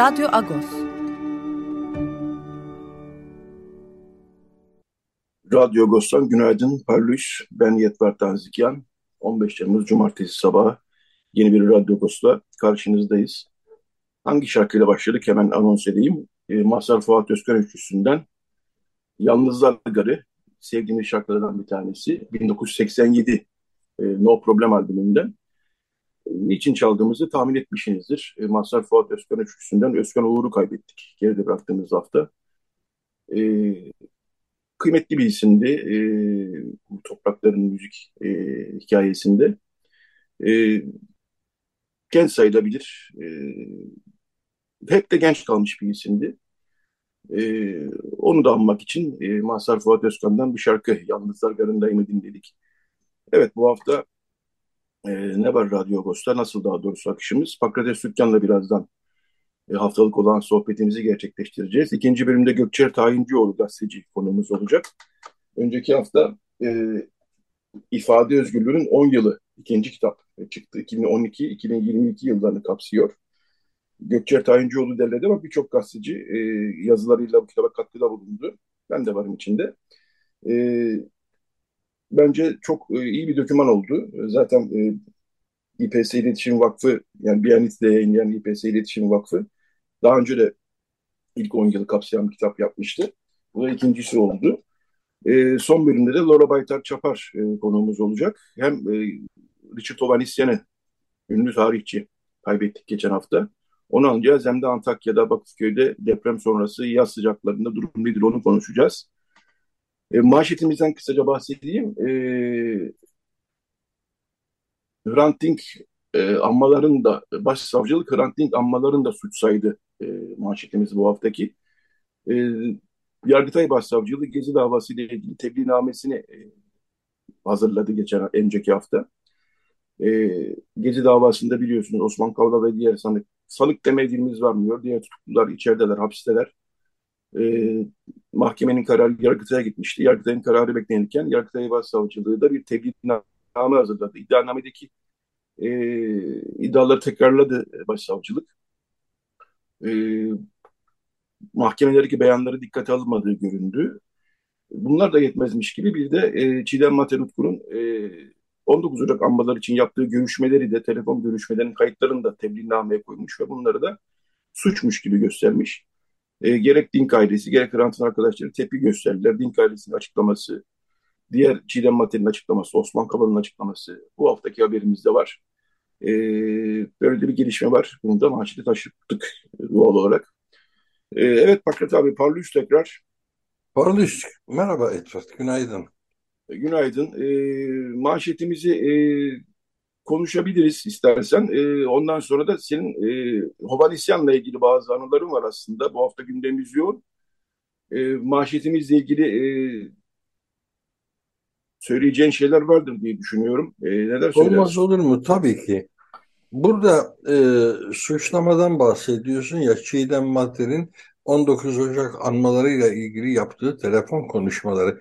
Radyo Agos. Radyo Agos'tan günaydın Parlus. Ben Yetvar Tanzikyan. 15 Temmuz Cumartesi sabahı yeni bir Radyo Agos'la karşınızdayız. Hangi şarkıyla başladık hemen anons edeyim. E, Mazhar Fuat Özkan Üçlüsü'nden Yalnızlar Garı sevdiğimiz şarkılardan bir tanesi. 1987 e, No Problem albümünden niçin çaldığımızı tahmin etmişsinizdir. E, Mazhar Fuat Özkan üçlüsünden Özkan Uğur'u kaybettik geride bıraktığımız hafta. E, kıymetli bir isimdi e, bu toprakların müzik e, hikayesinde. E, genç sayılabilir. E, hep de genç kalmış bir isimdi. E, onu da anmak için e, Mazhar Fuat Özkan'dan bir şarkı Yalnızlar Garı'ndayımı dinledik. Evet bu hafta e, ne var Radyo Agos'ta? Nasıl daha doğrusu akışımız? Pakrates Dükkan'la birazdan e, haftalık olan sohbetimizi gerçekleştireceğiz. İkinci bölümde Gökçer Tayincioğlu gazeteci konumuz olacak. Önceki hafta e, İfade Özgürlüğü'nün 10 yılı ikinci kitap çıktı. 2012-2022 yıllarını kapsıyor. Gökçer Tayincioğlu derledi ama birçok gazeteci e, yazılarıyla bu kitaba katkıda bulundu. Ben de varım içinde. E, bence çok e, iyi bir doküman oldu. Zaten e, İPS İletişim Vakfı yani Biyanet'te yayınlayan İPS İletişim Vakfı daha önce de ilk 10 yılı kapsayan bir kitap yapmıştı. Bu da ikincisi oldu. E, son bölümde de Laura Baytar Çapar e, konuğumuz olacak. Hem e, Richard Ovanisyen'e ünlü tarihçi kaybettik geçen hafta. Onu alacağız hem de Antakya'da, Bakırköy'de deprem sonrası yaz sıcaklarında durum nedir onu konuşacağız. E, manşetimizden kısaca bahsedeyim. E, Hrant Dink e, anmaların da, başsavcılık Hrant Dink anmaların da suç saydı e, manşetimiz bu haftaki. E, Yargıtay Başsavcılığı Gezi davası ile ilgili tebliğnamesini e, hazırladı geçen önceki hafta. E, Gezi davasında biliyorsunuz Osman Kavala ve diğer sanık, sanık demediğimiz varmıyor. Diğer tutuklular içerideler, hapisteler e, mahkemenin kararı Yargıtay'a gitmişti. Yargıtay'ın kararı beklenirken Yargıtay Başsavcılığı da bir tebliğname hazırladı. İddianamedeki e, iddiaları tekrarladı Başsavcılık. E, mahkemelerdeki beyanları dikkate alınmadığı göründü. Bunlar da yetmezmiş gibi bir de e, Çiğdem Materutkur'un e, 19 Ocak ambalar için yaptığı görüşmeleri de telefon görüşmelerinin kayıtlarını da tebliğnameye koymuş ve bunları da suçmuş gibi göstermiş. E, gerek Dink ailesi gerek Hrant'ın arkadaşları tepki gösterdiler. Dink ailesinin açıklaması, diğer Çiğdem Mater'in açıklaması, Osman Kavala'nın açıklaması bu haftaki haberimizde var. E, böyle bir gelişme var. Bunu da manşete taşıttık doğal olarak. E, evet Pakrat abi parlıyız tekrar. Parlıyız. Merhaba Edward, günaydın. E, günaydın. E, manşetimizi e, konuşabiliriz istersen. E, ondan sonra da senin e, Hovanisyan'la ilgili bazı anıların var aslında. Bu hafta gündemimiz yoğun. E, manşetimizle ilgili e, söyleyeceğin şeyler vardır diye düşünüyorum. E, neler? Olmaz olur mu? Tabii ki. Burada e, suçlamadan bahsediyorsun ya Çiğdem Madder'in 19 Ocak anmalarıyla ilgili yaptığı telefon konuşmaları.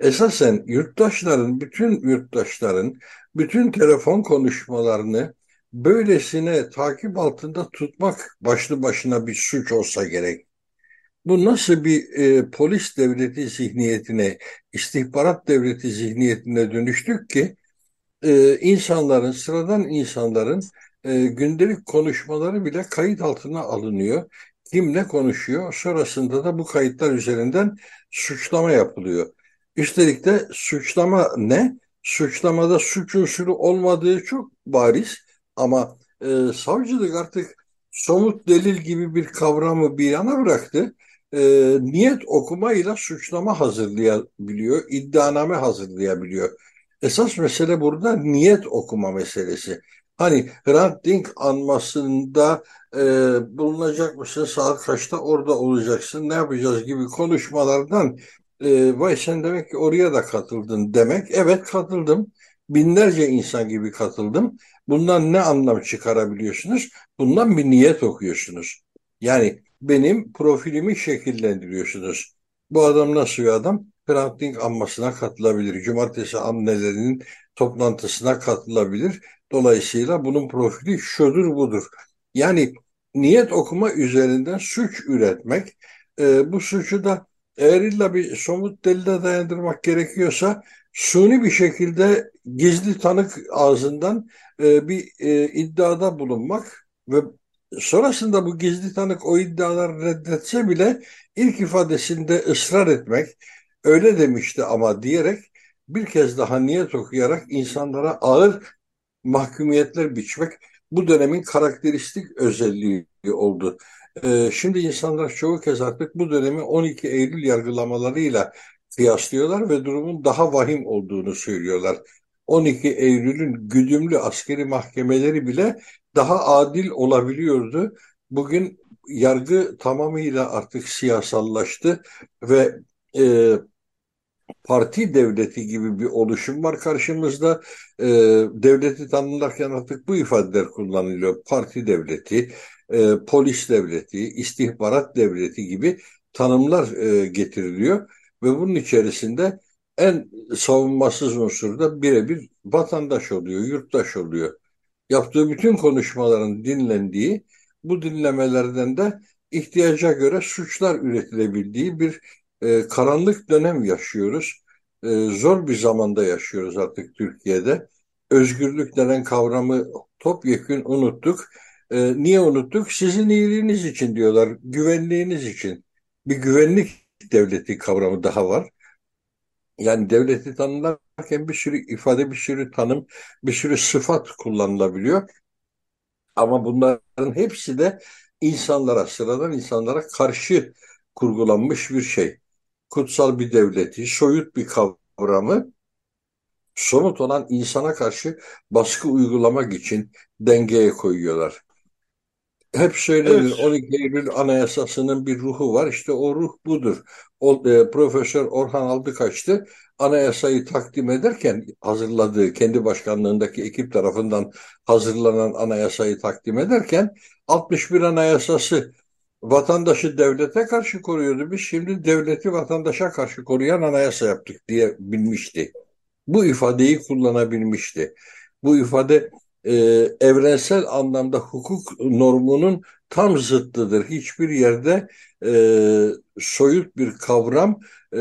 Esasen yurttaşların, bütün yurttaşların bütün telefon konuşmalarını böylesine takip altında tutmak başlı başına bir suç olsa gerek. Bu nasıl bir e, polis devleti zihniyetine, istihbarat devleti zihniyetine dönüştük ki e, insanların, sıradan insanların e, gündelik konuşmaları bile kayıt altına alınıyor. Kim ne konuşuyor, sonrasında da bu kayıtlar üzerinden suçlama yapılıyor. Üstelik de suçlama ne? Suçlamada suç unsuru olmadığı çok bariz ama e, savcılık artık somut delil gibi bir kavramı bir yana bıraktı. E, niyet okumayla suçlama hazırlayabiliyor, iddianame hazırlayabiliyor. Esas mesele burada niyet okuma meselesi. Hani Hrant Dink anmasında e, bulunacak mısın, saat kaçta orada olacaksın, ne yapacağız gibi konuşmalardan e, vay sen demek ki oraya da katıldın demek. Evet katıldım. Binlerce insan gibi katıldım. Bundan ne anlam çıkarabiliyorsunuz? Bundan bir niyet okuyorsunuz. Yani benim profilimi şekillendiriyorsunuz. Bu adam nasıl bir adam? Hrant anmasına katılabilir. Cumartesi annelerinin toplantısına katılabilir. Dolayısıyla bunun profili şudur budur. Yani niyet okuma üzerinden suç üretmek, e, bu suçu da eğer illa bir somut delile dayandırmak gerekiyorsa suni bir şekilde gizli tanık ağzından e, bir e, iddiada bulunmak ve sonrasında bu gizli tanık o iddiaları reddetse bile ilk ifadesinde ısrar etmek öyle demişti ama diyerek bir kez daha niyet okuyarak insanlara ağır mahkumiyetler biçmek bu dönemin karakteristik özelliği oldu. Ee, şimdi insanlar çoğu kez artık bu dönemi 12 Eylül yargılamalarıyla kıyaslıyorlar ve durumun daha vahim olduğunu söylüyorlar. 12 Eylül'ün güdümlü askeri mahkemeleri bile daha adil olabiliyordu. Bugün yargı tamamıyla artık siyasallaştı ve e, parti devleti gibi bir oluşum var karşımızda. E, devleti tanımlarken artık bu ifadeler kullanılıyor. Parti devleti, e, polis devleti, istihbarat devleti gibi tanımlar e, getiriliyor ve bunun içerisinde en savunmasız unsur da birebir vatandaş oluyor, yurttaş oluyor. Yaptığı bütün konuşmaların dinlendiği, bu dinlemelerden de ihtiyaca göre suçlar üretilebildiği bir e, karanlık dönem yaşıyoruz. E, zor bir zamanda yaşıyoruz artık Türkiye'de. Özgürlük denen kavramı topyekün unuttuk. E, niye unuttuk? Sizin iyiliğiniz için diyorlar, güvenliğiniz için. Bir güvenlik devleti kavramı daha var. Yani devleti tanımlarken bir sürü ifade, bir sürü tanım, bir sürü sıfat kullanılabiliyor. Ama bunların hepsi de insanlara, sıradan insanlara karşı kurgulanmış bir şey kutsal bir devleti, soyut bir kavramı somut olan insana karşı baskı uygulamak için dengeye koyuyorlar. Hep söylenir evet. 12 Eylül Anayasası'nın bir ruhu var. İşte o ruh budur. O, e, Profesör Orhan Aldıkaç'tı anayasayı takdim ederken hazırladığı kendi başkanlığındaki ekip tarafından hazırlanan anayasayı takdim ederken 61 Anayasası vatandaşı devlete karşı koruyordu. Biz şimdi devleti vatandaşa karşı koruyan anayasa yaptık diye bilmişti. Bu ifadeyi kullanabilmişti. Bu ifade e, evrensel anlamda hukuk normunun tam zıttıdır. Hiçbir yerde e, soyut bir kavram e,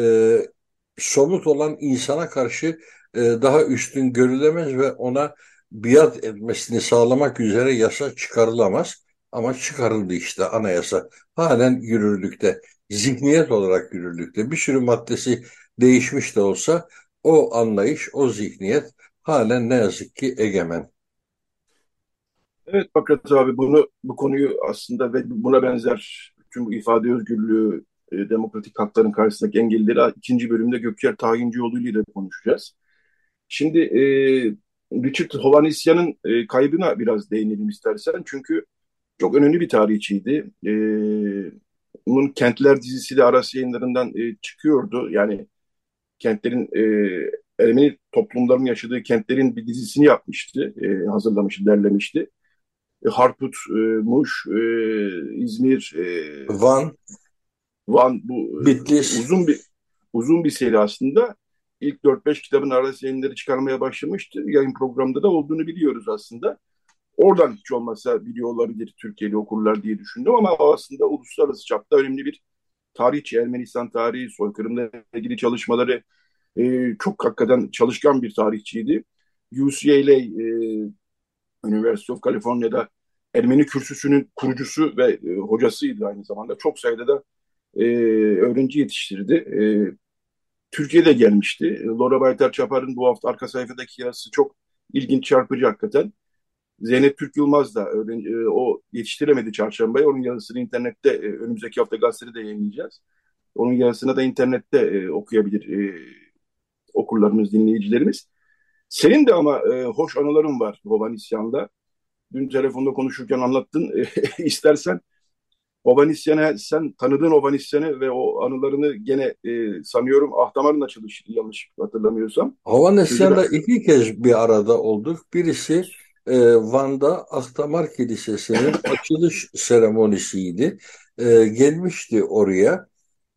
somut olan insana karşı e, daha üstün görülemez ve ona biat etmesini sağlamak üzere yasa çıkarılamaz. Ama çıkarıldı işte anayasa. Halen yürürlükte. Zihniyet olarak yürürlükte. Bir sürü maddesi değişmiş de olsa o anlayış, o zihniyet halen ne yazık ki egemen. Evet Fakat abi bunu bu konuyu aslında ve buna benzer tüm bu ifade özgürlüğü, e, demokratik hakların karşısındaki engelleri ikinci bölümde Gökçer Tayincioğlu ile konuşacağız. Şimdi e, Richard Hovanesyan'ın e, kaybına biraz değinelim istersen. Çünkü çok önemli bir tarihçiydi. E, bunun Kentler dizisi de Aras yayınlarından e, çıkıyordu. Yani kentlerin e, Ermeni toplumların yaşadığı kentlerin bir dizisini yapmıştı. E, hazırlamıştı, derlemişti. E, Harput, e, Muş, e, İzmir, e, Van, Van bu e, Bitlis. uzun bir uzun bir seri aslında. İlk 4-5 kitabın Aras yayınları çıkarmaya başlamıştı. Yayın programında da olduğunu biliyoruz aslında. Oradan hiç olmazsa biliyor olabilir Türkiye'li okurlar diye düşündüm ama aslında uluslararası çapta önemli bir tarihçi, Ermenistan tarihi, soykırımla ilgili çalışmaları e, çok hakikaten çalışkan bir tarihçiydi. UCLA, e, University of California'da Ermeni kürsüsünün kurucusu ve e, hocasıydı aynı zamanda. Çok sayıda da e, öğrenci yetiştirdi. E, Türkiye'de gelmişti. Laura Baytar Çapar'ın bu hafta arka sayfadaki yazısı çok ilginç, çarpıcı hakikaten. Zeynep Türk Yılmaz da öğrenci, e, o yetiştiremedi çarşambaya. Onun yazısını internette e, önümüzdeki hafta gazetede de yayınlayacağız. Onun yazısını da internette e, okuyabilir e, okurlarımız, dinleyicilerimiz. Senin de ama e, hoş anıların var Hovan İsyan'da. dün telefonda konuşurken anlattın. İstersen Ovanisyen'e sen tanıdığın Ovanisyen'i ve o anılarını gene e, sanıyorum Ahtamar'ın açılışı yanlış hatırlamıyorsam. Ovanisyen'le iki kez bir arada olduk. Birisi e, Van'da Ahtamar Kilisesi'nin açılış seremonisiydi. E, gelmişti oraya.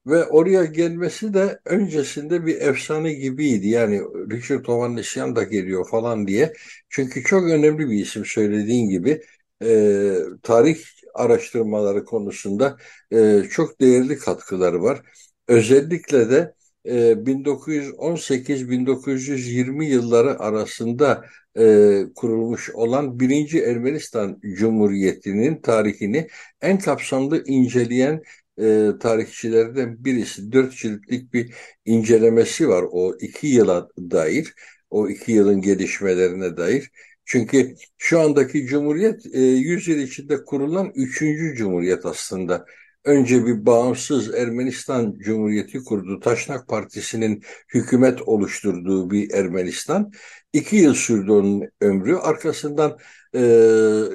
Ve oraya gelmesi de öncesinde bir efsane gibiydi. Yani Richard Ovanesyan da geliyor falan diye. Çünkü çok önemli bir isim söylediğin gibi. E, tarih araştırmaları konusunda e, çok değerli katkıları var. Özellikle de e, 1918-1920 yılları arasında e, kurulmuş olan birinci Ermenistan Cumhuriyeti'nin tarihini en kapsamlı inceleyen e, tarihçilerden birisi. Dört ciltlik bir incelemesi var o iki yıla dair, o iki yılın gelişmelerine dair. Çünkü şu andaki cumhuriyet e, 100 yıl içinde kurulan üçüncü cumhuriyet aslında. Önce bir bağımsız Ermenistan Cumhuriyeti kurdu. Taşnak Partisi'nin hükümet oluşturduğu bir Ermenistan. İki yıl sürdü onun ömrü. Arkasından e,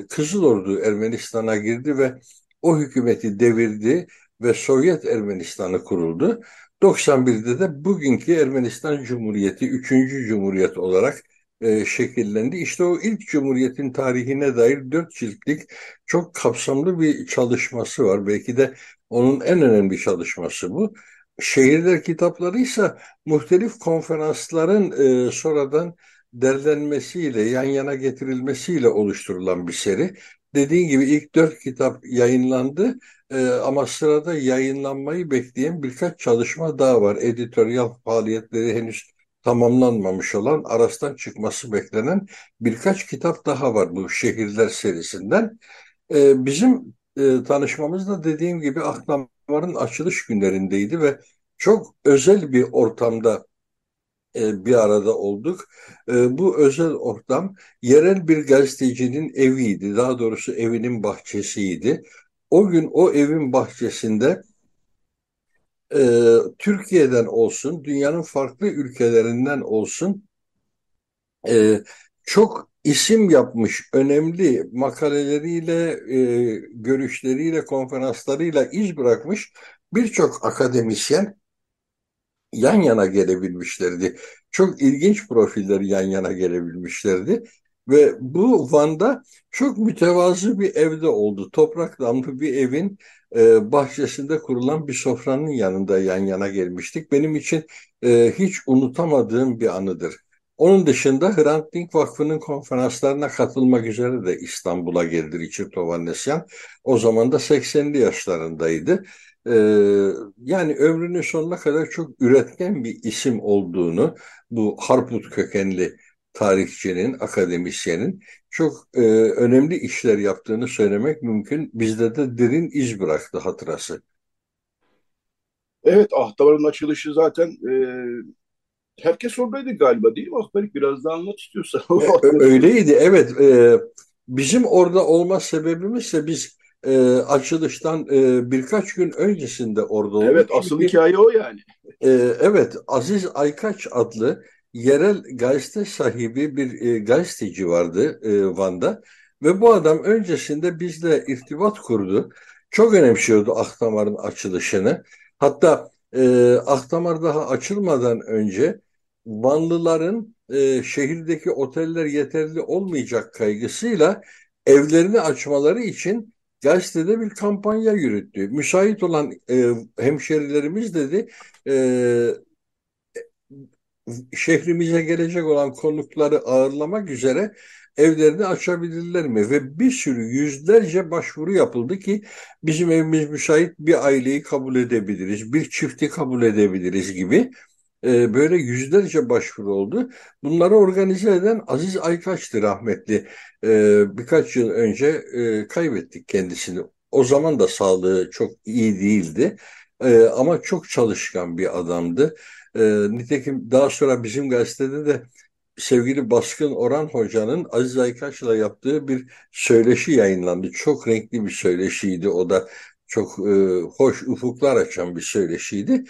Kızıl Ordu Ermenistan'a girdi ve o hükümeti devirdi ve Sovyet Ermenistan'ı kuruldu. 91'de de bugünkü Ermenistan Cumhuriyeti 3. Cumhuriyet olarak e, şekillendi. İşte o ilk cumhuriyetin tarihine dair dört ciltlik çok kapsamlı bir çalışması var. Belki de onun en önemli çalışması bu. Şehirler kitapları ise muhtelif konferansların e, sonradan derlenmesiyle, yan yana getirilmesiyle oluşturulan bir seri. Dediğin gibi ilk dört kitap yayınlandı e, ama sırada yayınlanmayı bekleyen birkaç çalışma daha var. Editoryal faaliyetleri henüz tamamlanmamış olan arastan çıkması beklenen birkaç kitap daha var bu şehirler serisinden. E, bizim e, tanışmamız da dediğim gibi Aklamar'ın açılış günlerindeydi ve çok özel bir ortamda e, bir arada olduk. E, bu özel ortam yerel bir gazetecinin eviydi. Daha doğrusu evinin bahçesiydi. O gün o evin bahçesinde e, Türkiye'den olsun, dünyanın farklı ülkelerinden olsun e, çok isim yapmış, önemli makaleleriyle, e, görüşleriyle, konferanslarıyla iz bırakmış birçok akademisyen yan yana gelebilmişlerdi. Çok ilginç profilleri yan yana gelebilmişlerdi. Ve bu Van'da çok mütevazı bir evde oldu. Toprak damlı bir evin e, bahçesinde kurulan bir sofranın yanında yan yana gelmiştik. Benim için e, hiç unutamadığım bir anıdır. Onun dışında Hrant Dink Vakfı'nın konferanslarına katılmak üzere de İstanbul'a geldi Richard Ovanesyan. O zaman da 80'li yaşlarındaydı. Ee, yani ömrünün sonuna kadar çok üretken bir isim olduğunu bu Harput kökenli tarihçinin, akademisyenin çok e, önemli işler yaptığını söylemek mümkün. Bizde de derin iz bıraktı hatırası. Evet, Ahtamar'ın açılışı zaten e, herkes oradaydı galiba değil mi? Ahtarik biraz daha anlat istiyorsan. E, öyleydi, evet. E, bizim orada olma sebebimiz ise biz e, açılıştan e, birkaç gün öncesinde orada olduk. Evet, asıl Çünkü, hikaye o yani. E, evet, Aziz Aykaç adlı yerel gazete sahibi bir e, gazeteci vardı e, Van'da ve bu adam öncesinde bizle irtibat kurdu. Çok önemsiyordu Ahtamar'ın açılışını. Hatta e, Ahtamar daha açılmadan önce Vanlıların e, şehirdeki oteller yeterli olmayacak kaygısıyla evlerini açmaları için gazetede bir kampanya yürüttü. Müsait olan e, hemşerilerimiz dedi e, şehrimize gelecek olan konukları ağırlamak üzere evlerini açabilirler mi? Ve bir sürü yüzlerce başvuru yapıldı ki bizim evimiz müsait bir aileyi kabul edebiliriz, bir çifti kabul edebiliriz gibi e, böyle yüzlerce başvuru oldu. Bunları organize eden Aziz Aykaç'tı rahmetli. E, birkaç yıl önce e, kaybettik kendisini. O zaman da sağlığı çok iyi değildi. E, ama çok çalışkan bir adamdı. E, nitekim daha sonra bizim gazetede de sevgili Baskın Orhan Hoca'nın Aziz Aykaç'la yaptığı bir söyleşi yayınlandı. Çok renkli bir söyleşiydi. O da çok e, hoş ufuklar açan bir söyleşiydi.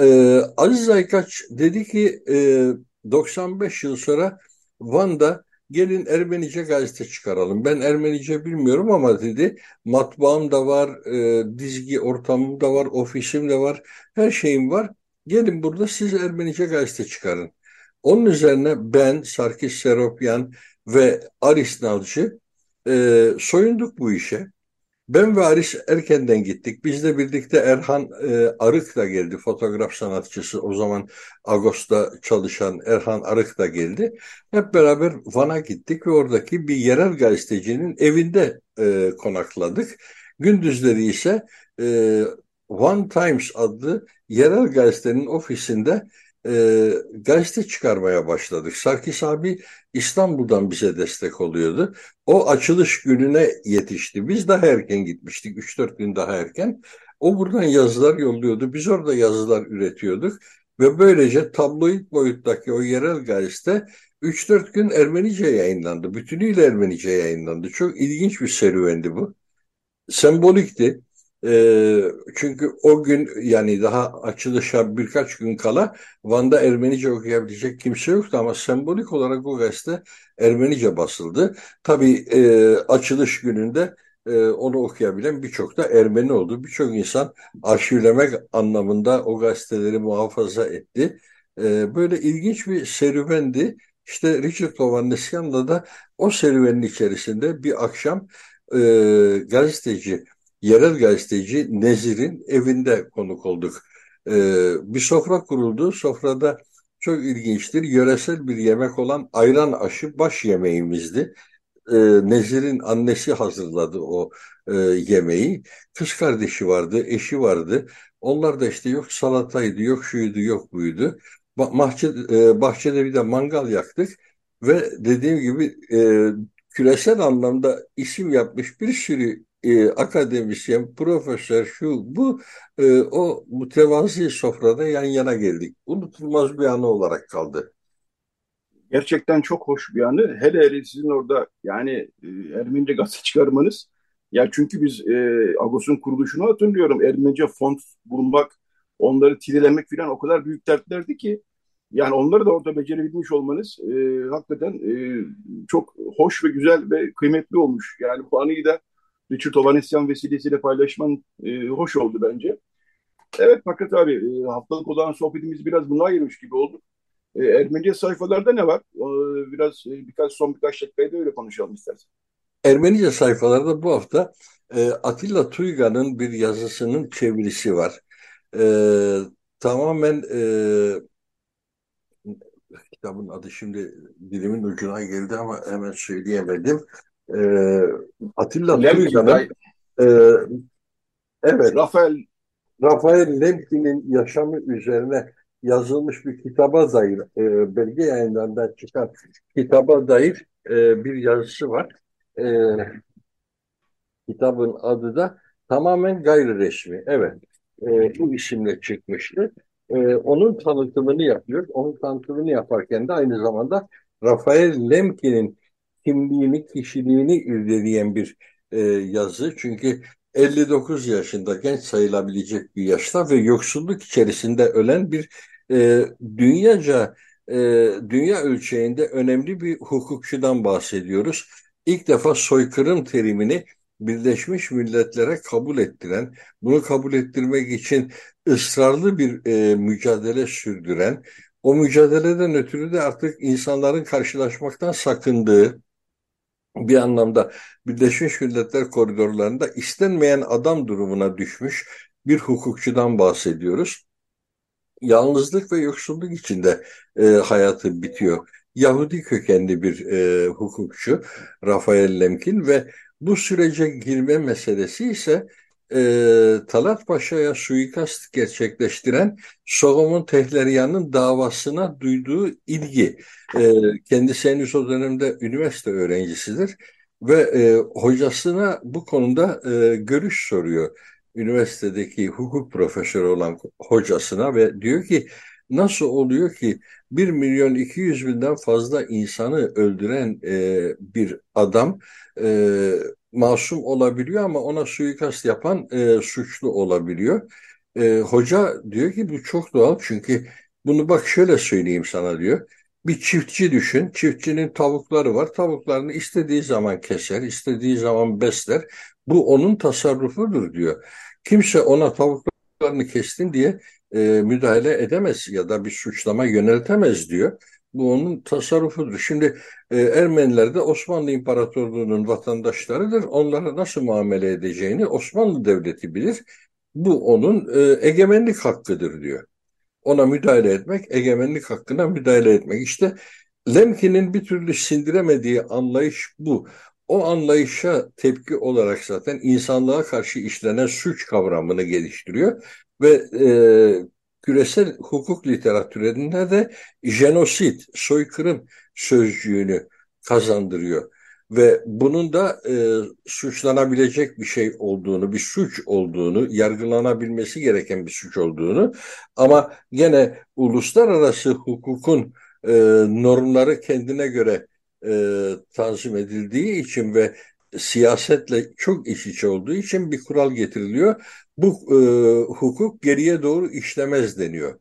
E, Aziz Aykaç dedi ki e, 95 yıl sonra Van'da gelin Ermenice gazete çıkaralım. Ben Ermenice bilmiyorum ama dedi matbaam da var, e, dizgi ortamım da var, ofisim de var, her şeyim var. Gelin burada siz Ermenice gazete çıkarın. Onun üzerine ben, Sarkis Seropyan ve Aris Nalcı e, soyunduk bu işe. Ben ve Aris erkenden gittik. Bizle birlikte Erhan e, Arık da geldi. Fotoğraf sanatçısı o zaman Ağustos'ta çalışan Erhan Arık da geldi. Hep beraber Van'a gittik ve oradaki bir yerel gazetecinin evinde e, konakladık. Gündüzleri ise e, One Times adlı yerel gazetenin ofisinde e, gazete çıkarmaya başladık. Sarkis abi İstanbul'dan bize destek oluyordu. O açılış gününe yetişti. Biz daha erken gitmiştik. 3-4 gün daha erken. O buradan yazılar yolluyordu. Biz orada yazılar üretiyorduk. Ve böylece tabloid boyuttaki o yerel gazete 3-4 gün Ermenice yayınlandı. Bütünüyle Ermenice yayınlandı. Çok ilginç bir serüvendi bu. Sembolikti. E, çünkü o gün yani daha açılışa birkaç gün kala Van'da Ermenice okuyabilecek kimse yoktu ama sembolik olarak o gazete Ermenice basıldı. Tabii e, açılış gününde e, onu okuyabilen birçok da Ermeni oldu. Birçok insan arşivlemek anlamında o gazeteleri muhafaza etti. E, böyle ilginç bir serüvendi. İşte Richard Ovannesyan'la da o serüvenin içerisinde bir akşam e, gazeteci yerel gazeteci Nezir'in evinde konuk olduk. Ee, bir sofra kuruldu. Sofrada çok ilginçtir. Yöresel bir yemek olan ayran aşı baş yemeğimizdi. Ee, Nezir'in annesi hazırladı o e, yemeği. Kız kardeşi vardı, eşi vardı. Onlar da işte yok salataydı, yok şuydu, yok buydu. Bahçe, e, bahçede bir de mangal yaktık ve dediğim gibi e, küresel anlamda isim yapmış bir sürü e, akademisyen, profesör, şu bu e, o mütevazi sofrada yan yana geldik. Unutulmaz bir anı olarak kaldı. Gerçekten çok hoş bir anı. Hele hele sizin orada yani e, Ermenice gazete çıkarmanız. Ya çünkü biz e, Agos'un kuruluşunu hatırlıyorum. Ermenice font bulmak, onları tirilemek falan o kadar büyük dertlerdi ki yani onları da orada becerebilmiş olmanız e, hakikaten e, çok hoş ve güzel ve kıymetli olmuş. Yani bu anıyı da Richard Ovanesyan vesilesiyle paylaşman e, hoş oldu bence. Evet Fakat abi e, haftalık olan sohbetimiz biraz buna ayırmış gibi oldu. E, Ermenice sayfalarda ne var? E, biraz e, birkaç son birkaç dakikayı da öyle konuşalım istersen. Ermenice sayfalarda bu hafta e, Atilla Tuyga'nın bir yazısının çevirisi var. E, tamamen e, kitabın adı şimdi dilimin ucuna geldi ama hemen söyleyemedim e, Atilla Tuğya'nın e, evet Rafael Rafael Lemkin'in yaşamı üzerine yazılmış bir kitaba dair e, belge yayınlarından çıkan kitaba dair e, bir yazısı var. E, kitabın adı da tamamen gayri resmi. Evet. E, bu isimle çıkmıştı. E, onun tanıtımını yapıyor. Onun tanıtımını yaparken de aynı zamanda Rafael Lemkin'in kimliğini, kişiliğini irdeleyen bir e, yazı. Çünkü 59 yaşında genç sayılabilecek bir yaşta ve yoksulluk içerisinde ölen bir e, dünyaca e, dünya ölçeğinde önemli bir hukukçudan bahsediyoruz. İlk defa soykırım terimini Birleşmiş Milletler'e kabul ettiren, bunu kabul ettirmek için ısrarlı bir e, mücadele sürdüren, o mücadeleden ötürü de artık insanların karşılaşmaktan sakındığı, bir anlamda Birleşmiş Milletler koridorlarında istenmeyen adam durumuna düşmüş bir hukukçudan bahsediyoruz. Yalnızlık ve yoksulluk içinde e, hayatı bitiyor. Yahudi kökenli bir e, hukukçu Rafael Lemkin ve bu sürece girme meselesi ise e, Talat Paşa'ya suikast gerçekleştiren Solomon Tehlerya'nın davasına duyduğu ilgi. E, kendisi henüz o dönemde üniversite öğrencisidir ve e, hocasına bu konuda e, görüş soruyor. Üniversitedeki hukuk profesörü olan hocasına ve diyor ki nasıl oluyor ki 1 milyon 200 binden fazla insanı öldüren e, bir adam e, masum olabiliyor ama ona suikast yapan e, suçlu olabiliyor. E, hoca diyor ki bu çok doğal çünkü bunu bak şöyle söyleyeyim sana diyor. Bir çiftçi düşün. Çiftçinin tavukları var. Tavuklarını istediği zaman keser, istediği zaman besler. Bu onun tasarrufudur diyor. Kimse ona tavuklarını kestin diye e, müdahale edemez ya da bir suçlama yöneltemez diyor. Bu onun tasarrufudur. Şimdi e, Ermeniler de Osmanlı İmparatorluğu'nun vatandaşlarıdır. Onlara nasıl muamele edeceğini Osmanlı Devleti bilir. Bu onun e, egemenlik hakkıdır diyor. Ona müdahale etmek, egemenlik hakkına müdahale etmek. İşte Lemkin'in bir türlü sindiremediği anlayış bu. O anlayışa tepki olarak zaten insanlığa karşı işlenen suç kavramını geliştiriyor ve e, küresel hukuk literatüründe de jenosit, soykırım sözcüğünü kazandırıyor. Ve bunun da e, suçlanabilecek bir şey olduğunu, bir suç olduğunu, yargılanabilmesi gereken bir suç olduğunu ama gene uluslararası hukukun e, normları kendine göre e, tanzim edildiği için ve siyasetle çok iç içe olduğu için bir kural getiriliyor. Bu e, hukuk geriye doğru işlemez deniyor.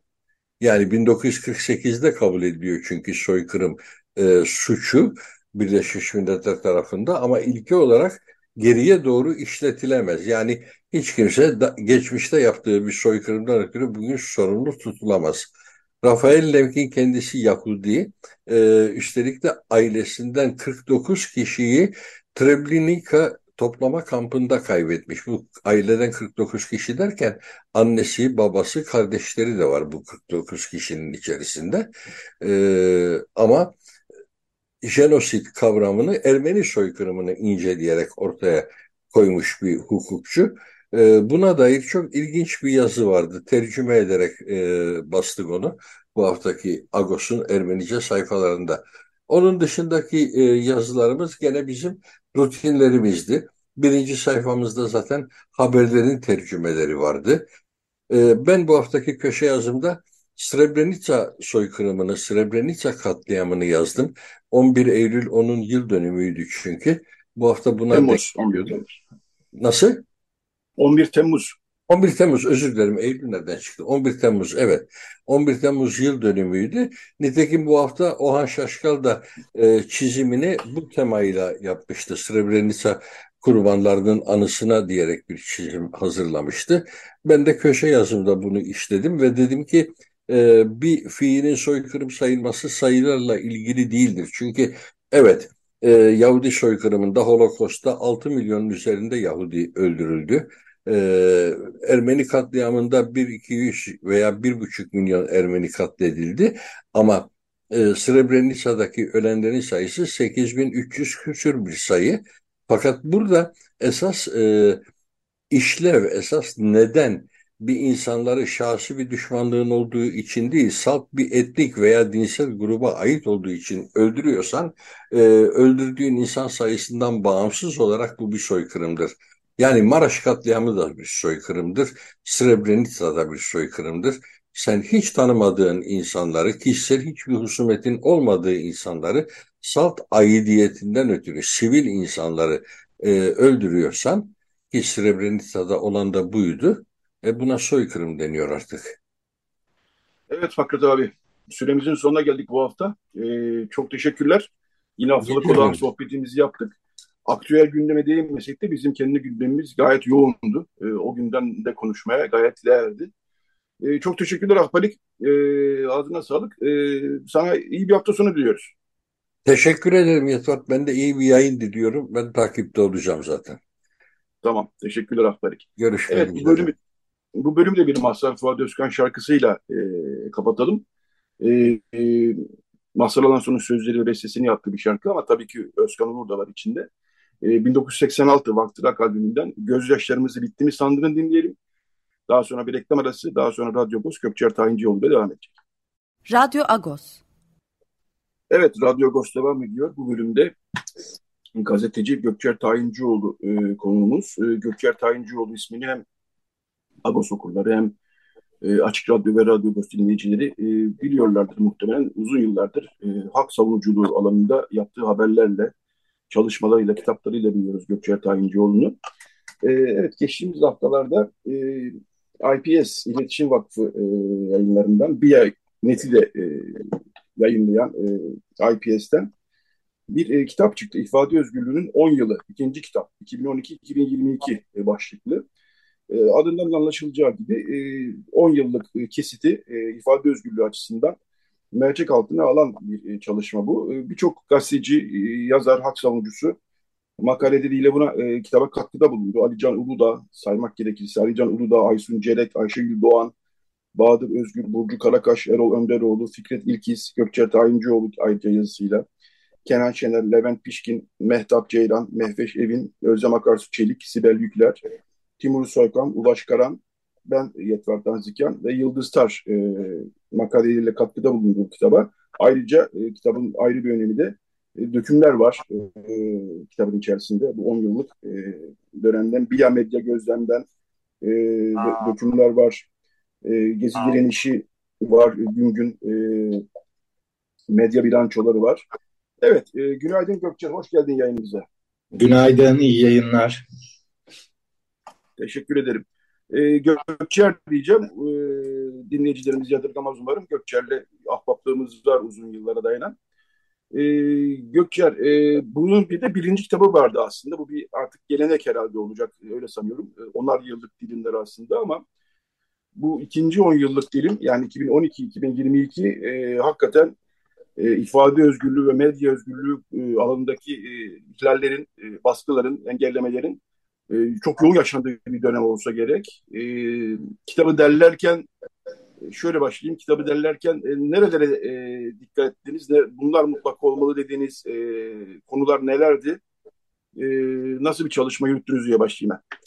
Yani 1948'de kabul ediliyor çünkü soykırım e, suçu Birleşmiş Milletler tarafında ama ilke olarak geriye doğru işletilemez. Yani hiç kimse da, geçmişte yaptığı bir soykırımdan ötürü bugün sorumlu tutulamaz. Rafael Lemkin kendisi Yahudi, e, üstelik de ailesinden 49 kişiyi Treblinka toplama kampında kaybetmiş. Bu aileden 49 kişi derken annesi, babası, kardeşleri de var bu 49 kişinin içerisinde. Ee, ama jenosit kavramını Ermeni soykırımını inceleyerek ortaya koymuş bir hukukçu. Ee, buna dair çok ilginç bir yazı vardı. Tercüme ederek e, bastık onu bu haftaki Agos'un Ermenice sayfalarında. Onun dışındaki e, yazılarımız gene bizim rutinlerimizdi. Birinci sayfamızda zaten haberlerin tercümeleri vardı. E, ben bu haftaki köşe yazımda Srebrenica soykırımını, Srebrenica katliamını yazdım. 11 Eylül onun yıl dönümüydü çünkü. Bu hafta buna Temmuz, denk geliyordum. Nasıl? 11 Temmuz. 11 Temmuz özür dilerim Eylül nereden çıktı? 11 Temmuz evet. 11 Temmuz yıl dönümüydü. Nitekim bu hafta Ohan Şaşkal da e, çizimini bu temayla yapmıştı. Srebrenica kurbanlarının anısına diyerek bir çizim hazırlamıştı. Ben de köşe yazımda bunu işledim ve dedim ki e, bir fiilin soykırım sayılması sayılarla ilgili değildir. Çünkü evet e, Yahudi soykırımında Holokost'ta 6 milyonun üzerinde Yahudi öldürüldü e, Ermeni katliamında 1-200 veya 1,5 milyon Ermeni katledildi ama e, Srebrenica'daki ölenlerin sayısı 8300 küsür bir sayı. Fakat burada esas e, işlev, esas neden bir insanları şahsi bir düşmanlığın olduğu için değil, salt bir etnik veya dinsel gruba ait olduğu için öldürüyorsan, e, öldürdüğün insan sayısından bağımsız olarak bu bir soykırımdır. Yani Maraş katliamı da bir soykırımdır. Srebrenica da bir soykırımdır. Sen hiç tanımadığın insanları, kişisel hiçbir husumetin olmadığı insanları salt aidiyetinden ötürü sivil insanları e, öldürüyorsan ki Srebrenica'da olan da buydu. E buna soykırım deniyor artık. Evet Fakret abi. Süremizin sonuna geldik bu hafta. Ee, çok teşekkürler. Yine haftalık olan sohbetimizi yaptık aktüel gündeme değinmesek de bizim kendi gündemimiz gayet yoğundu. E, o günden de konuşmaya gayet değerli. E, çok teşekkürler Ahbalik. E, ağzına sağlık. E, sana iyi bir hafta sonu diliyoruz. Teşekkür ederim Yetvat. Ben de iyi bir yayın diliyorum. Ben takipte olacağım zaten. Tamam. Teşekkürler Ahbalik. Görüşmek evet, üzere. Bu bölümü, bu bölümü de bir Mazhar Fuat Özkan şarkısıyla e, kapatalım. E, e, Mazhar Alanson'un sözleri ve bestesini yaptığı bir şarkı ama tabii ki Özkan Uğur da var içinde. 1986 ee, Vaktırak albümünden Gözyaşlarımızı Bitti mi sandığını dinleyelim. Daha sonra bir reklam arası, daha sonra Radyo Agos Gökçer Tayincioğlu ile devam edecek. Radyo Agos. Evet, Radyo Agos devam ediyor. Bu bölümde gazeteci Gökçer Tayincioğlu e, konuğumuz. E, Gökçer Tayincioğlu ismini hem Agos okurları hem e, Açık Radyo ve Radyo Agos dinleyicileri e, biliyorlardır muhtemelen. Uzun yıllardır e, hak savunuculuğu alanında yaptığı haberlerle, çalışmalarıyla, kitaplarıyla biliyoruz Gökçer Tayincioğlu'nu. E, evet, geçtiğimiz haftalarda e, IPS, İletişim Vakfı e, yayınlarından bir ay neti de e, yayınlayan e, IPS'ten bir e, kitap çıktı. İfade Özgürlüğü'nün 10 yılı. ikinci kitap. 2012-2022 e, başlıklı. E, adından anlaşılacağı gibi e, 10 yıllık e, kesiti e, ifade özgürlüğü açısından mercek altına alan bir e, çalışma bu. E, Birçok gazeteci, e, yazar, hak savunucusu makaleleriyle buna e, kitaba katkıda bulundu. Ali Can Uludağ, saymak gerekirse Ali Can Uludağ, Aysun Cerek, Ayşegül Doğan, Bahadır Özgür, Burcu Karakaş, Erol Önderoğlu, Fikret İlkiz, Gökçer Tayincioğlu ayrıca yazısıyla, Kenan Şener, Levent Pişkin, Mehtap Ceylan, Mehveş Evin, Özlem Akarsu Çelik, Sibel Yükler, Timur Soykan, Ulaş Karan, ben Yetvar Danzikyan ve Yıldız Tar e, makaleleriyle katkıda bulunduğum kitaba. Ayrıca e, kitabın ayrı bir önemi de e, dökümler var e, kitabın içerisinde. Bu 10 yıllık e, dönemden, Biya Medya Gözlem'den e, dökümler var. E, Gezi Direnişi var, gün gün e, medya bilançoları var. Evet, e, günaydın Gökçen, hoş geldin yayınımıza. Günaydın, iyi yayınlar. Teşekkür ederim. E, Gökçer diyeceğim, e, dinleyicilerimiz yadırgamaz umarım. Gökçer'le ahbaplığımız var uzun yıllara dayanan. E, Gökçer, e, bunun bir de birinci kitabı vardı aslında. Bu bir artık gelenek herhalde olacak, öyle sanıyorum. E, onar yıllık dilimler aslında ama bu ikinci on yıllık dilim yani 2012-2022 e, hakikaten e, ifade özgürlüğü ve medya özgürlüğü e, alanındaki e, ihlallerin, e, baskıların, engellemelerin e, çok yoğun yaşandığı bir dönem olsa gerek. E, kitabı derlerken şöyle başlayayım. Kitabı derlerken e, nerelere e, dikkat ettiniz? Ne, bunlar mutlaka olmalı dediğiniz e, konular nelerdi? E, nasıl bir çalışma yürüttünüz diye başlayayım ben.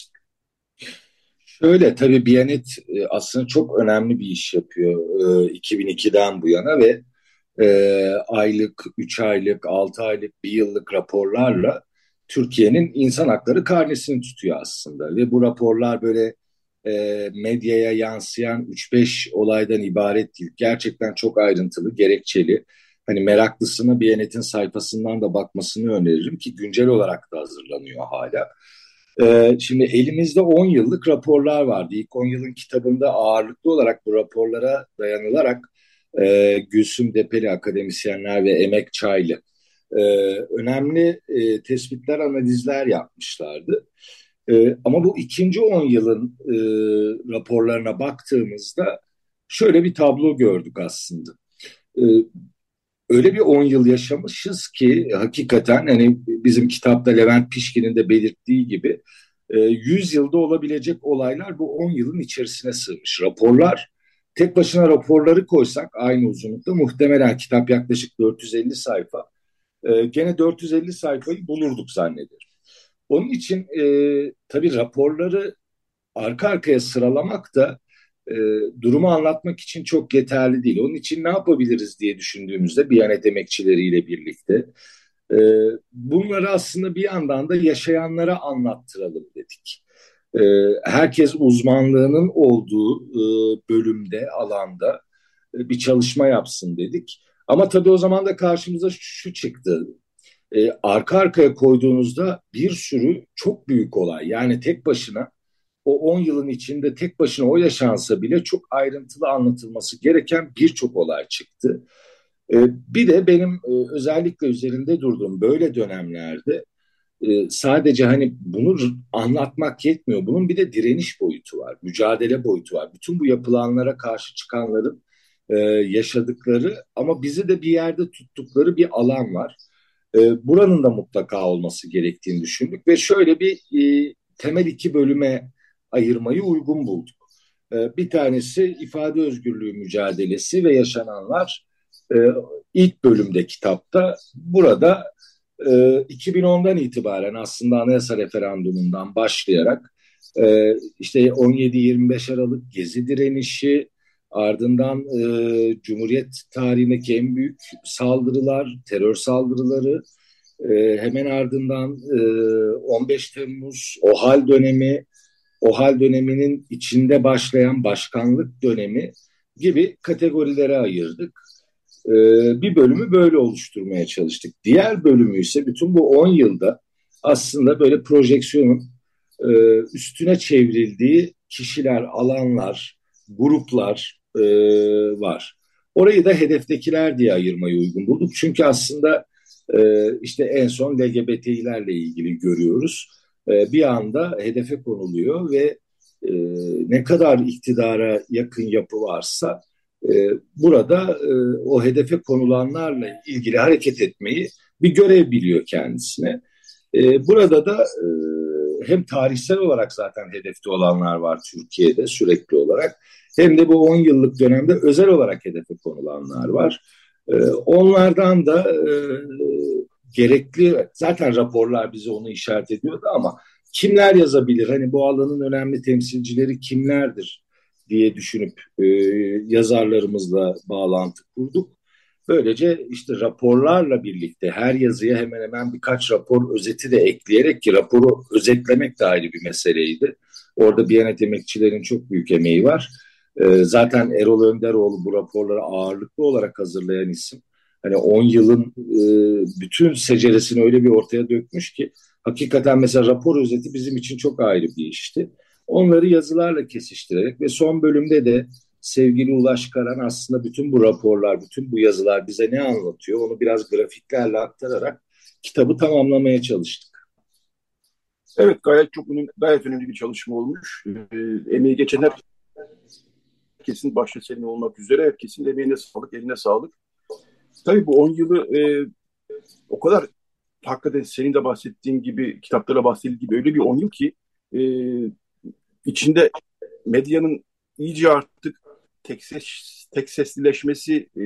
Şöyle tabii Biyanet e, aslında çok önemli bir iş yapıyor e, 2002'den bu yana ve e, aylık, 3 aylık, 6 aylık, 1 yıllık raporlarla Türkiye'nin insan hakları karnesini tutuyor aslında. Ve bu raporlar böyle e, medyaya yansıyan 3-5 olaydan ibaret değil. Gerçekten çok ayrıntılı, gerekçeli. Hani meraklısını Biyanet'in sayfasından da bakmasını öneririm ki güncel olarak da hazırlanıyor hala. Ee, şimdi elimizde 10 yıllık raporlar vardı. İlk 10 yılın kitabında ağırlıklı olarak bu raporlara dayanılarak e, Gülsüm Depeli akademisyenler ve Emek Çaylı e, önemli e, tespitler, analizler yapmışlardı. E, ama bu ikinci 10 yılın e, raporlarına baktığımızda şöyle bir tablo gördük aslında. E, öyle bir 10 yıl yaşamışız ki hakikaten hani bizim kitapta Levent Pişkin'in de belirttiği gibi 100 yılda olabilecek olaylar bu 10 yılın içerisine sığmış. Raporlar tek başına raporları koysak aynı uzunlukta muhtemelen kitap yaklaşık 450 sayfa. Gene 450 sayfayı bulurduk zannederim. Onun için e, tabii raporları arka arkaya sıralamak da e, durumu anlatmak için çok yeterli değil. Onun için ne yapabiliriz diye düşündüğümüzde Biyanet emekçileriyle birlikte e, bunları aslında bir yandan da yaşayanlara anlattıralım dedik. E, herkes uzmanlığının olduğu e, bölümde, alanda e, bir çalışma yapsın dedik. Ama tabii o zaman da karşımıza şu çıktı. E, arka arkaya koyduğunuzda bir sürü çok büyük olay. Yani tek başına o 10 yılın içinde tek başına o yaşansa bile çok ayrıntılı anlatılması gereken birçok olay çıktı. Ee, bir de benim e, özellikle üzerinde durduğum böyle dönemlerde e, sadece hani bunu anlatmak yetmiyor. Bunun bir de direniş boyutu var, mücadele boyutu var. Bütün bu yapılanlara karşı çıkanların e, yaşadıkları ama bizi de bir yerde tuttukları bir alan var. Buranın da mutlaka olması gerektiğini düşündük ve şöyle bir temel iki bölüme ayırmayı uygun bulduk. Ee, bir tanesi ifade özgürlüğü mücadelesi ve yaşananlar e, ilk bölümde kitapta. Burada 2010'dan e, itibaren aslında anayasa referandumundan başlayarak e, işte 17-25 Aralık Gezi direnişi, ardından Cumhuriyet tarihindeki en büyük saldırılar, terör saldırıları, hemen ardından 15 Temmuz, OHAL dönemi, o hal döneminin içinde başlayan başkanlık dönemi gibi kategorilere ayırdık. Ee, bir bölümü böyle oluşturmaya çalıştık. Diğer bölümü ise bütün bu 10 yılda aslında böyle projeksiyonun e, üstüne çevrildiği kişiler, alanlar, gruplar e, var. Orayı da hedeftekiler diye ayırmayı uygun bulduk. Çünkü aslında e, işte en son LGBT'lerle ilgili görüyoruz. E, bir anda hedefe konuluyor ve e, ne kadar iktidara yakın yapı varsa e, burada e, o hedefe konulanlarla ilgili hareket etmeyi bir görev biliyor kendisine. E, burada da e, hem tarihsel olarak zaten hedefte olanlar var Türkiye'de sürekli olarak hem de bu 10 yıllık dönemde özel olarak hedefe konulanlar var. E, onlardan da e, gerekli zaten raporlar bize onu işaret ediyordu ama kimler yazabilir? Hani bu alanın önemli temsilcileri kimlerdir diye düşünüp e, yazarlarımızla bağlantı kurduk. Böylece işte raporlarla birlikte her yazıya hemen hemen birkaç rapor özeti de ekleyerek ki raporu özetlemek de ayrı bir meseleydi. Orada Biyanet emekçilerin çok büyük emeği var. Ee, zaten Erol Önderoğlu bu raporları ağırlıklı olarak hazırlayan isim. Hani 10 yılın e, bütün seceresini öyle bir ortaya dökmüş ki hakikaten mesela rapor özeti bizim için çok ayrı bir işti. Onları yazılarla kesiştirerek ve son bölümde de sevgili Ulaş Karan aslında bütün bu raporlar, bütün bu yazılar bize ne anlatıyor onu biraz grafiklerle aktararak kitabı tamamlamaya çalıştık. Evet gayet çok önemli, gayet önemli bir çalışma olmuş. Ee, emeği geçen herkesin başta senin olmak üzere herkesin emeğine sağlık, eline sağlık. Tabii bu 10 yılı e, o kadar hakikaten senin de bahsettiğin gibi kitaplara bahsettiğin gibi öyle bir 10 yıl ki e, içinde medyanın iyice artık tek, ses, tek seslileşmesi e,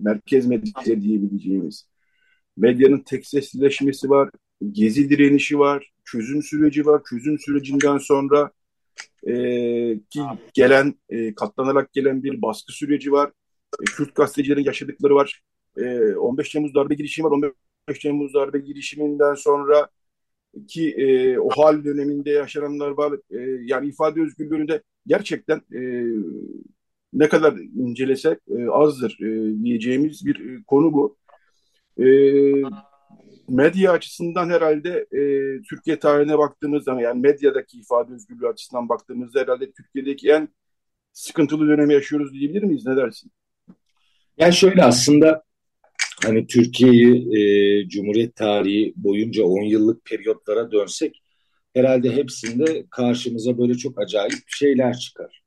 merkez medya diyebileceğimiz medyanın tek seslileşmesi var, gezi direnişi var, çözüm süreci var. Çözüm sürecinden sonra e, ki gelen e, katlanarak gelen bir baskı süreci var. E, Kürt gazetecilerin yaşadıkları var. E, 15 Temmuz darbe girişimi var. 15 Temmuz darbe girişiminden sonra ki e, o hal döneminde yaşananlar var. E, yani ifade özgürlüğünde gerçekten e, ne kadar incelesek e, azdır e, diyeceğimiz bir e, konu bu. E, medya açısından herhalde e, Türkiye tarihine baktığımız zaman yani medyadaki ifade özgürlüğü açısından baktığımızda herhalde Türkiye'deki en sıkıntılı dönemi yaşıyoruz diyebilir miyiz? Ne dersin? Yani şöyle aslında hani Türkiye'yi e, Cumhuriyet tarihi boyunca 10 yıllık periyotlara dönsek herhalde hepsinde karşımıza böyle çok acayip şeyler çıkar.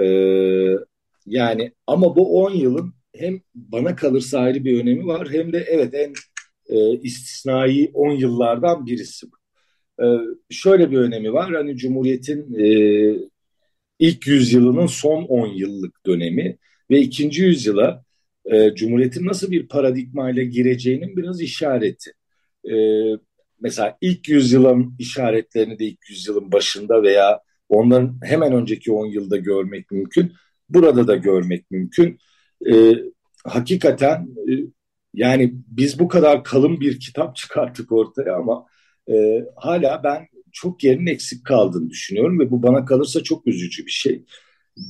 E, yani ama bu 10 yılın hem bana kalırsa ayrı bir önemi var hem de evet en e, istisnai 10 yıllardan birisi. E, şöyle bir önemi var hani Cumhuriyet'in e, ilk yüzyılının son 10 yıllık dönemi ve ikinci yüzyıla e, Cumhuriyet'in nasıl bir paradigmayla gireceğinin biraz işareti. E, mesela ilk yüzyılın işaretlerini de ilk yüzyılın başında veya onların hemen önceki 10 yılda görmek mümkün. Burada da görmek mümkün. E, hakikaten e, yani biz bu kadar kalın bir kitap çıkarttık ortaya ama e, hala ben çok yerin eksik kaldığını düşünüyorum ve bu bana kalırsa çok üzücü bir şey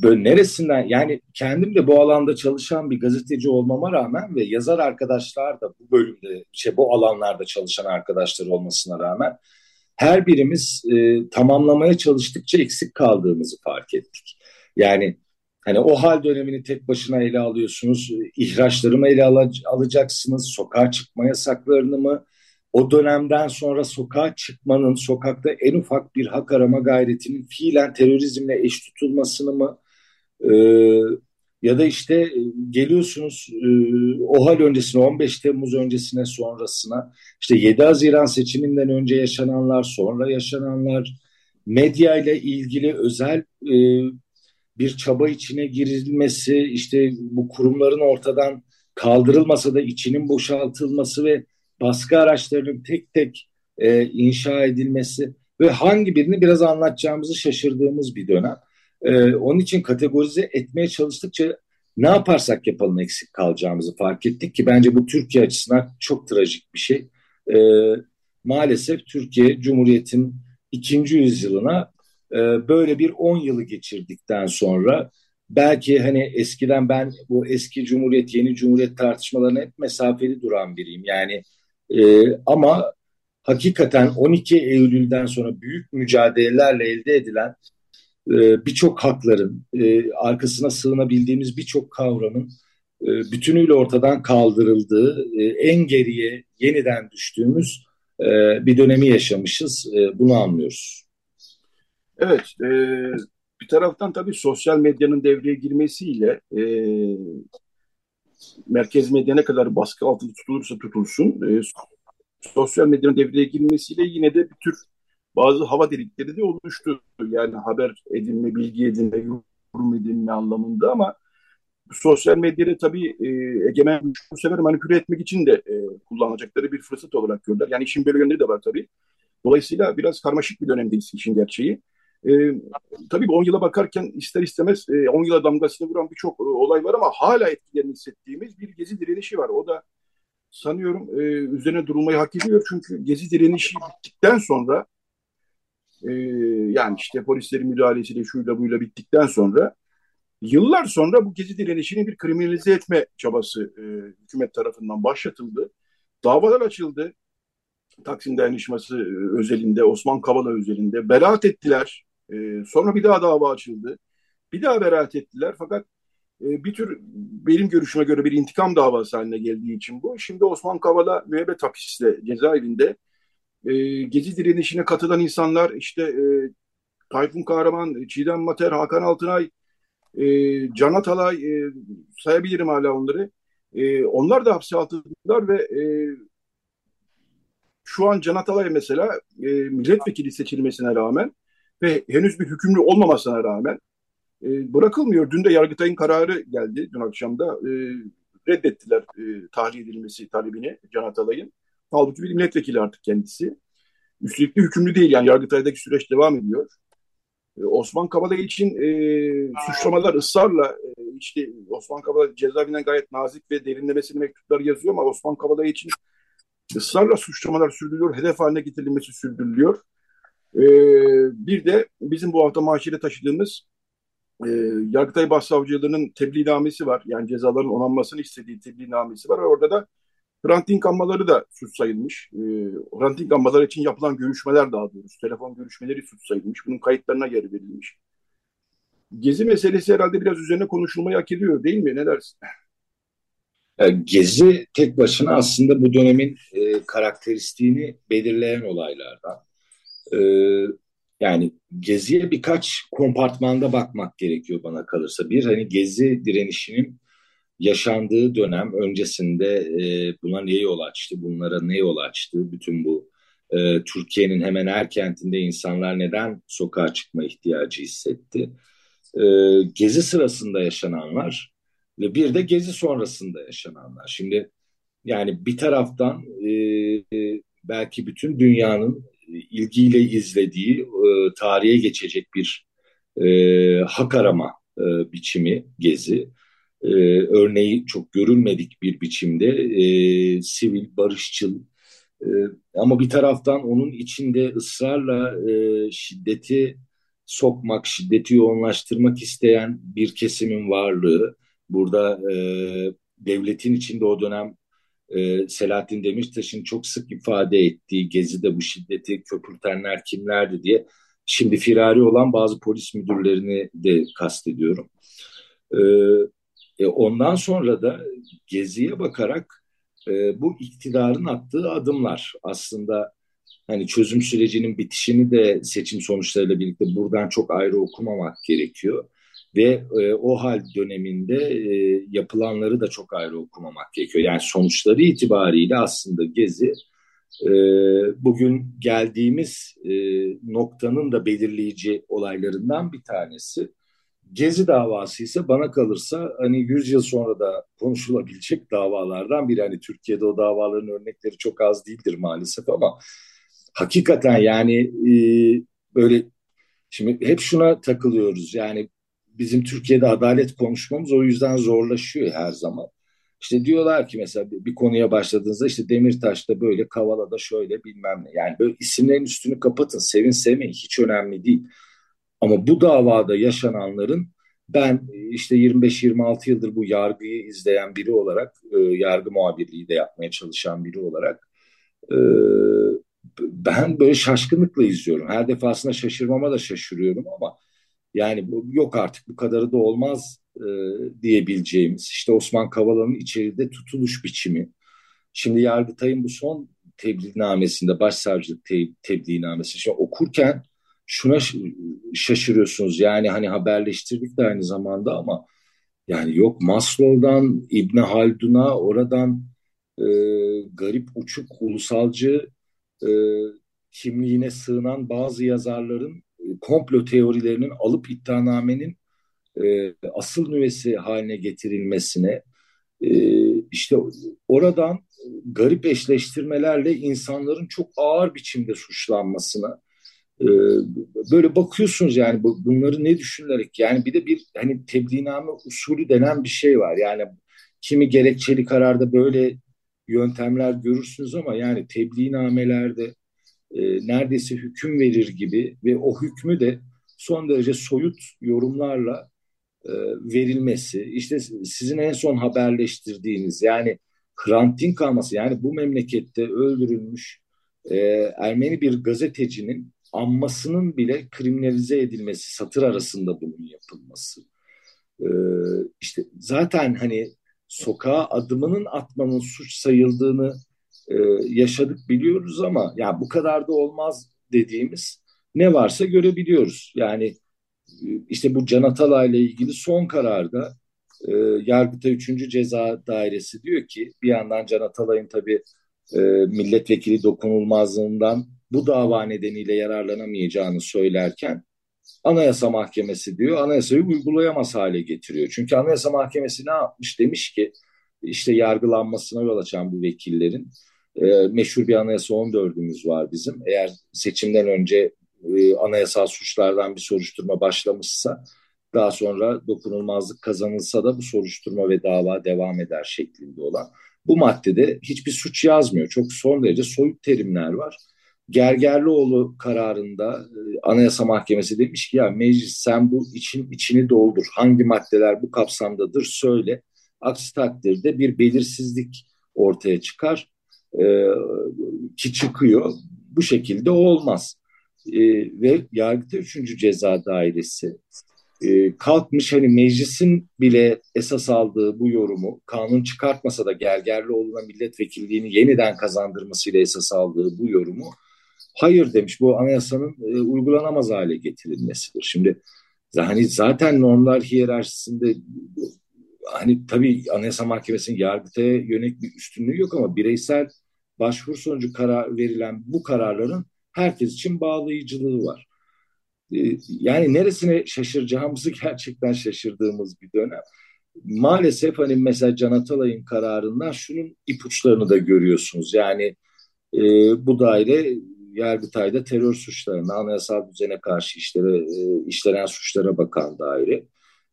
böyle neresinden yani kendim de bu alanda çalışan bir gazeteci olmama rağmen ve yazar arkadaşlar da bu bölümde şey bu alanlarda çalışan arkadaşlar olmasına rağmen her birimiz e, tamamlamaya çalıştıkça eksik kaldığımızı fark ettik. Yani hani o hal dönemini tek başına ele alıyorsunuz, ihraçları mı ele al alacaksınız, sokağa çıkma yasaklarını mı, o dönemden sonra sokağa çıkmanın, sokakta en ufak bir hak arama gayretinin fiilen terörizmle eş tutulmasını mı? E, ya da işte e, geliyorsunuz e, o hal öncesine 15 Temmuz öncesine sonrasına işte 7 Haziran seçiminden önce yaşananlar sonra yaşananlar medya ile ilgili özel e, bir çaba içine girilmesi işte bu kurumların ortadan kaldırılmasa da içinin boşaltılması ve baskı araçlarının tek tek e, inşa edilmesi ve hangi birini biraz anlatacağımızı şaşırdığımız bir dönem. E, onun için kategorize etmeye çalıştıkça ne yaparsak yapalım eksik kalacağımızı fark ettik ki bence bu Türkiye açısından çok trajik bir şey. E, maalesef Türkiye Cumhuriyet'in ikinci yüzyılına e, böyle bir 10 yılı geçirdikten sonra belki hani eskiden ben bu eski cumhuriyet yeni cumhuriyet tartışmalarına hep mesafeli duran biriyim. Yani e, ama hakikaten 12 Eylül'den sonra büyük mücadelelerle elde edilen e, birçok hakların, e, arkasına sığınabildiğimiz birçok kavramın e, bütünüyle ortadan kaldırıldığı, e, en geriye yeniden düştüğümüz e, bir dönemi yaşamışız. E, bunu anlıyoruz. Evet, e, bir taraftan tabii sosyal medyanın devreye girmesiyle e, merkez medya ne kadar baskı altında tutulursa tutulsun, e, sosyal medyanın devreye girmesiyle yine de bir tür bazı hava delikleri de oluştu. Yani haber edinme, bilgi edinme, yorum edinme anlamında ama sosyal medyada tabii e, egemen bu sefer manipüle etmek için de e, kullanacakları bir fırsat olarak gördüler. Yani işin böyle yönleri de var tabii. Dolayısıyla biraz karmaşık bir dönemdeyiz işin gerçeği. E, tabii 10 yıla bakarken ister istemez e, 10 yıla damgasını vuran birçok e, olay var ama hala etkilerini hissettiğimiz bir gezi direnişi var. O da sanıyorum e, üzerine durulmayı hak ediyor. Çünkü gezi direnişi bittikten sonra e, yani işte polislerin müdahalesiyle şuyla buyla bittikten sonra yıllar sonra bu gezi direnişini bir kriminalize etme çabası e, hükümet tarafından başlatıldı. Davalar açıldı. Taksim Dayanışması e, özelinde, Osman Kavala özelinde beraat ettiler. E, sonra bir daha dava açıldı. Bir daha beraat ettiler fakat e, bir tür benim görüşüme göre bir intikam davası haline geldiği için bu. Şimdi Osman Kavala müebbet hapiste cezaevinde e, gezi direnişine katılan insanlar işte e, Tayfun Kahraman, Çiğdem Mater, Hakan Altınay, e, Can Atalay e, sayabilirim hala onları. E, onlar da hapse atıldılar ve e, şu an Can Atalay mesela e, milletvekili seçilmesine rağmen ve henüz bir hükümlü olmamasına rağmen e, bırakılmıyor. Dün de Yargıtay'ın kararı geldi dün akşamda. E, reddettiler e, tahliye edilmesi talebini Can Atalay'ın. Halbuki bir milletvekili artık kendisi. Üstelik de hükümlü değil yani Yargıtay'daki süreç devam ediyor. E, Osman Kavala için e, suçlamalar ısrarla e, işte Osman Kavala cezaevinden gayet nazik ve derinlemesine mektuplar yazıyor ama Osman Kavala için ısrarla suçlamalar sürdürülüyor, hedef haline getirilmesi sürdürülüyor. E, bir de bizim bu hafta maaşıyla taşıdığımız e, Yargıtay Başsavcılığı'nın tebliğnamesi var. Yani cezaların onanmasını istediği tebliğnamesi var. Ve orada da ranting anmaları da suç sayılmış. E, ranting anmaları için yapılan görüşmeler daha doğrusu. Telefon görüşmeleri suç sayılmış. Bunun kayıtlarına yer verilmiş. Gezi meselesi herhalde biraz üzerine konuşulmayı hak ediyor değil mi? Ne dersin? Gezi tek başına aslında bu dönemin e, karakteristiğini belirleyen olaylardan. E, yani geziye birkaç kompartmanda bakmak gerekiyor bana kalırsa. Bir hani gezi direnişinin yaşandığı dönem öncesinde e, buna ne yol açtı, bunlara ne yol açtı, bütün bu e, Türkiye'nin hemen her kentinde insanlar neden sokağa çıkma ihtiyacı hissetti. E, gezi sırasında yaşananlar ve bir de gezi sonrasında yaşananlar. Şimdi yani bir taraftan e, e belki bütün dünyanın ilgiyle izlediği e, tarihe geçecek bir e, hak arama e, biçimi Gezi. E, örneği çok görülmedik bir biçimde e, sivil, barışçıl e, ama bir taraftan onun içinde ısrarla e, şiddeti sokmak, şiddeti yoğunlaştırmak isteyen bir kesimin varlığı. Burada e, devletin içinde o dönem e, Selahattin Demirtaş'ın çok sık ifade ettiği Gezi'de bu şiddeti köpürtenler kimlerdi diye şimdi firari olan bazı polis müdürlerini de kastediyorum. E, e, ondan sonra da Gezi'ye bakarak e, bu iktidarın attığı adımlar aslında hani çözüm sürecinin bitişini de seçim sonuçlarıyla birlikte buradan çok ayrı okumamak gerekiyor ve e, o hal döneminde e, yapılanları da çok ayrı okumamak gerekiyor. Yani sonuçları itibariyle aslında Gezi e, bugün geldiğimiz e, noktanın da belirleyici olaylarından bir tanesi. Gezi davası ise bana kalırsa hani 100 yıl sonra da konuşulabilecek davalardan biri. Hani Türkiye'de o davaların örnekleri çok az değildir maalesef ama hakikaten yani e, böyle şimdi hep şuna takılıyoruz. Yani bizim Türkiye'de adalet konuşmamız o yüzden zorlaşıyor her zaman. İşte diyorlar ki mesela bir konuya başladığınızda işte Demirtaş'ta böyle, Kavala'da şöyle bilmem ne. Yani böyle isimlerin üstünü kapatın, sevin sevmeyin hiç önemli değil. Ama bu davada yaşananların ben işte 25-26 yıldır bu yargıyı izleyen biri olarak, e, yargı muhabirliği de yapmaya çalışan biri olarak e, ben böyle şaşkınlıkla izliyorum. Her defasında şaşırmama da şaşırıyorum ama yani yok artık bu kadarı da olmaz e, diyebileceğimiz işte Osman Kavala'nın içeride tutuluş biçimi. Şimdi Yargıtay'ın bu son tebliğnamesinde başsavcılık te tebliğnamesi şimdi okurken şuna şaşırıyorsunuz yani hani haberleştirdik de aynı zamanda ama yani yok Maslow'dan İbn Haldun'a oradan e, garip uçuk ulusalcı e, kimliğine sığınan bazı yazarların komplo teorilerinin alıp iddianamenin e, asıl nüvesi haline getirilmesine e, işte oradan garip eşleştirmelerle insanların çok ağır biçimde suçlanmasına e, böyle bakıyorsunuz yani bunları ne düşünerek yani bir de bir hani tebliğname usulü denen bir şey var. Yani kimi gerekçeli kararda böyle yöntemler görürsünüz ama yani tebliğnamelerde e, neredeyse hüküm verir gibi ve o hükmü de son derece soyut yorumlarla e, verilmesi. İşte sizin en son haberleştirdiğiniz yani Hrant Dink kalması yani bu memlekette öldürülmüş e, Ermeni bir gazetecinin anmasının bile kriminalize edilmesi, satır arasında bunun yapılması. E, işte zaten hani sokağa adımının atmanın suç sayıldığını e, yaşadık biliyoruz ama ya bu kadar da olmaz dediğimiz ne varsa görebiliyoruz. Yani e, işte bu Can Atalay ile ilgili son kararda e, Yargıtay 3. Ceza Dairesi diyor ki bir yandan Can Atalay'ın tabii e, milletvekili dokunulmazlığından bu dava nedeniyle yararlanamayacağını söylerken Anayasa Mahkemesi diyor anayasayı uygulayamaz hale getiriyor. Çünkü Anayasa Mahkemesi ne yapmış demiş ki işte yargılanmasına yol açan bu vekillerin e, meşhur bir anayasa 14'ümüz var bizim. Eğer seçimden önce e, anayasal suçlardan bir soruşturma başlamışsa daha sonra dokunulmazlık kazanılsa da bu soruşturma ve dava devam eder şeklinde olan. Bu maddede hiçbir suç yazmıyor. Çok son derece soyut terimler var. Gergerlioğlu kararında e, Anayasa Mahkemesi demiş ki ya meclis sen bu için içini doldur. Hangi maddeler bu kapsamdadır söyle. Aksi takdirde bir belirsizlik ortaya çıkar e, ki çıkıyor. Bu şekilde olmaz. E, ve Yargıta 3. Ceza Dairesi e, kalkmış hani meclisin bile esas aldığı bu yorumu kanun çıkartmasa da Gergerlioğlu'na milletvekilliğini yeniden kazandırmasıyla esas aldığı bu yorumu hayır demiş bu anayasanın e, uygulanamaz hale getirilmesidir. Şimdi hani zaten normlar hiyerarşisinde hani tabii Anayasa Mahkemesi'nin yargıtaya yönelik bir üstünlüğü yok ama bireysel başvuru sonucu karar verilen bu kararların herkes için bağlayıcılığı var. Ee, yani neresine şaşıracağımızı gerçekten şaşırdığımız bir dönem. Maalesef hani mesela Can Atalay'ın kararından şunun ipuçlarını da görüyorsunuz. Yani e, bu daire Yargıtay'da terör suçlarına, anayasal düzene karşı işlere, e, işlenen suçlara bakan daire.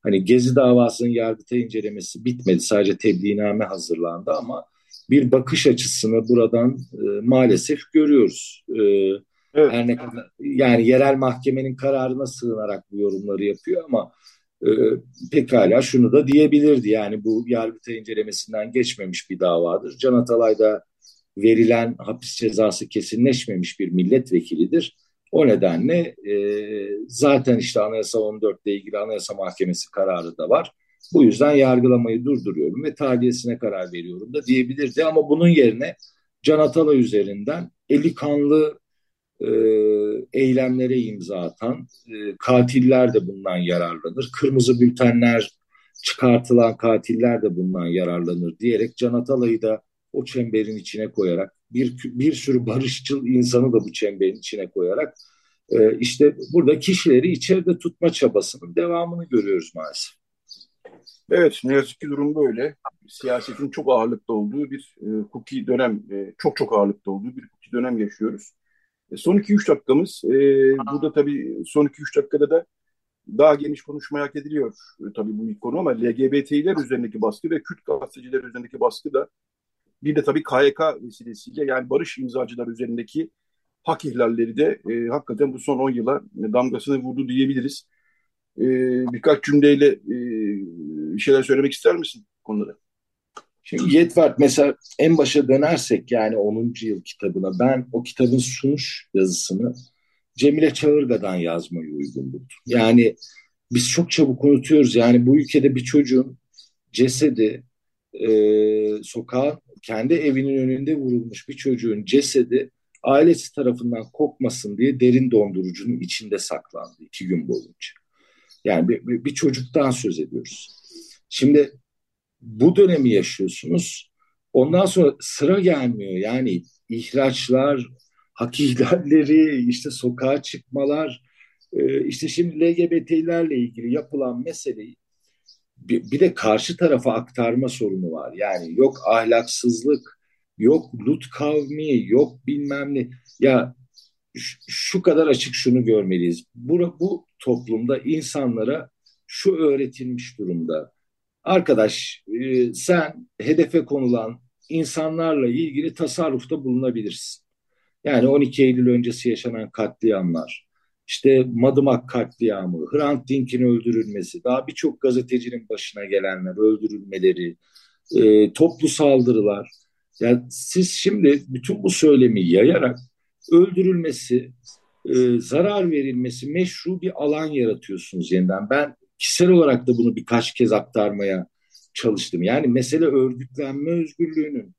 Hani Gezi davasının Yargıtay incelemesi bitmedi. Sadece tebliğname hazırlandı ama bir bakış açısını buradan e, maalesef görüyoruz. E, evet. Her ne kadar yani yerel mahkemenin kararına sığınarak bu yorumları yapıyor ama e, pekala şunu da diyebilirdi. Yani bu Yargıtay incelemesinden geçmemiş bir davadır. Can Atalay'da verilen hapis cezası kesinleşmemiş bir milletvekilidir. O nedenle e, zaten işte Anayasa 14 ile ilgili Anayasa Mahkemesi kararı da var. Bu yüzden yargılamayı durduruyorum ve tahliyesine karar veriyorum da diyebilirdi. Ama bunun yerine Can Atalay üzerinden eli kanlı e, eylemlere imza atan e, katiller de bundan yararlanır. Kırmızı bültenler çıkartılan katiller de bundan yararlanır diyerek Can Atalay'ı da o çemberin içine koyarak bir, bir sürü barışçıl insanı da bu çemberin içine koyarak e, işte burada kişileri içeride tutma çabasının devamını görüyoruz maalesef. Evet, ne yazık ki durum böyle. Siyasetin çok ağırlıkta olduğu bir e, hukuki dönem, e, çok çok ağırlıkta olduğu bir hukuki dönem yaşıyoruz. E, son 2-3 dakikamız, e, burada tabii son 2-3 dakikada da daha geniş konuşmaya hak ediliyor e, tabii bu ilk konu ama LGBT'ler üzerindeki baskı ve Kürt gazeteciler üzerindeki baskı da bir de tabii KYK vesilesiyle yani barış imzacılar üzerindeki hak ihlalleri de e, hakikaten bu son 10 yıla damgasını vurdu diyebiliriz. E, birkaç cümleyle e, bir şeyler söylemek ister misin konuda? Şimdi Yetvart mesela en başa dönersek yani 10. yıl kitabına ben o kitabın sunuş yazısını Cemile Çağırga'dan yazmayı uygun buldum. Yani biz çok çabuk unutuyoruz. Yani bu ülkede bir çocuğun cesedi e, sokağın kendi evinin önünde vurulmuş bir çocuğun cesedi ailesi tarafından kokmasın diye derin dondurucunun içinde saklandı iki gün boyunca. Yani bir, bir, bir çocuktan söz ediyoruz. Şimdi bu dönemi yaşıyorsunuz. Ondan sonra sıra gelmiyor. Yani ihraçlar, hak ihlalleri, işte sokağa çıkmalar, e, işte şimdi LGBT'lerle ilgili yapılan meseleyi bir, bir de karşı tarafa aktarma sorunu var. Yani yok ahlaksızlık, yok Lut kavmi, yok bilmem ne. Ya şu kadar açık şunu görmeliyiz. Bu, bu toplumda insanlara şu öğretilmiş durumda. Arkadaş e, sen hedefe konulan insanlarla ilgili tasarrufta bulunabilirsin. Yani 12 Eylül öncesi yaşanan katliamlar, işte Madımak katliamı, Hrant Dink'in öldürülmesi, daha birçok gazetecinin başına gelenler, öldürülmeleri, e, toplu saldırılar. Yani siz şimdi bütün bu söylemi yayarak öldürülmesi, e, zarar verilmesi meşru bir alan yaratıyorsunuz yeniden. Ben kişisel olarak da bunu birkaç kez aktarmaya çalıştım. Yani mesele örgütlenme özgürlüğünün,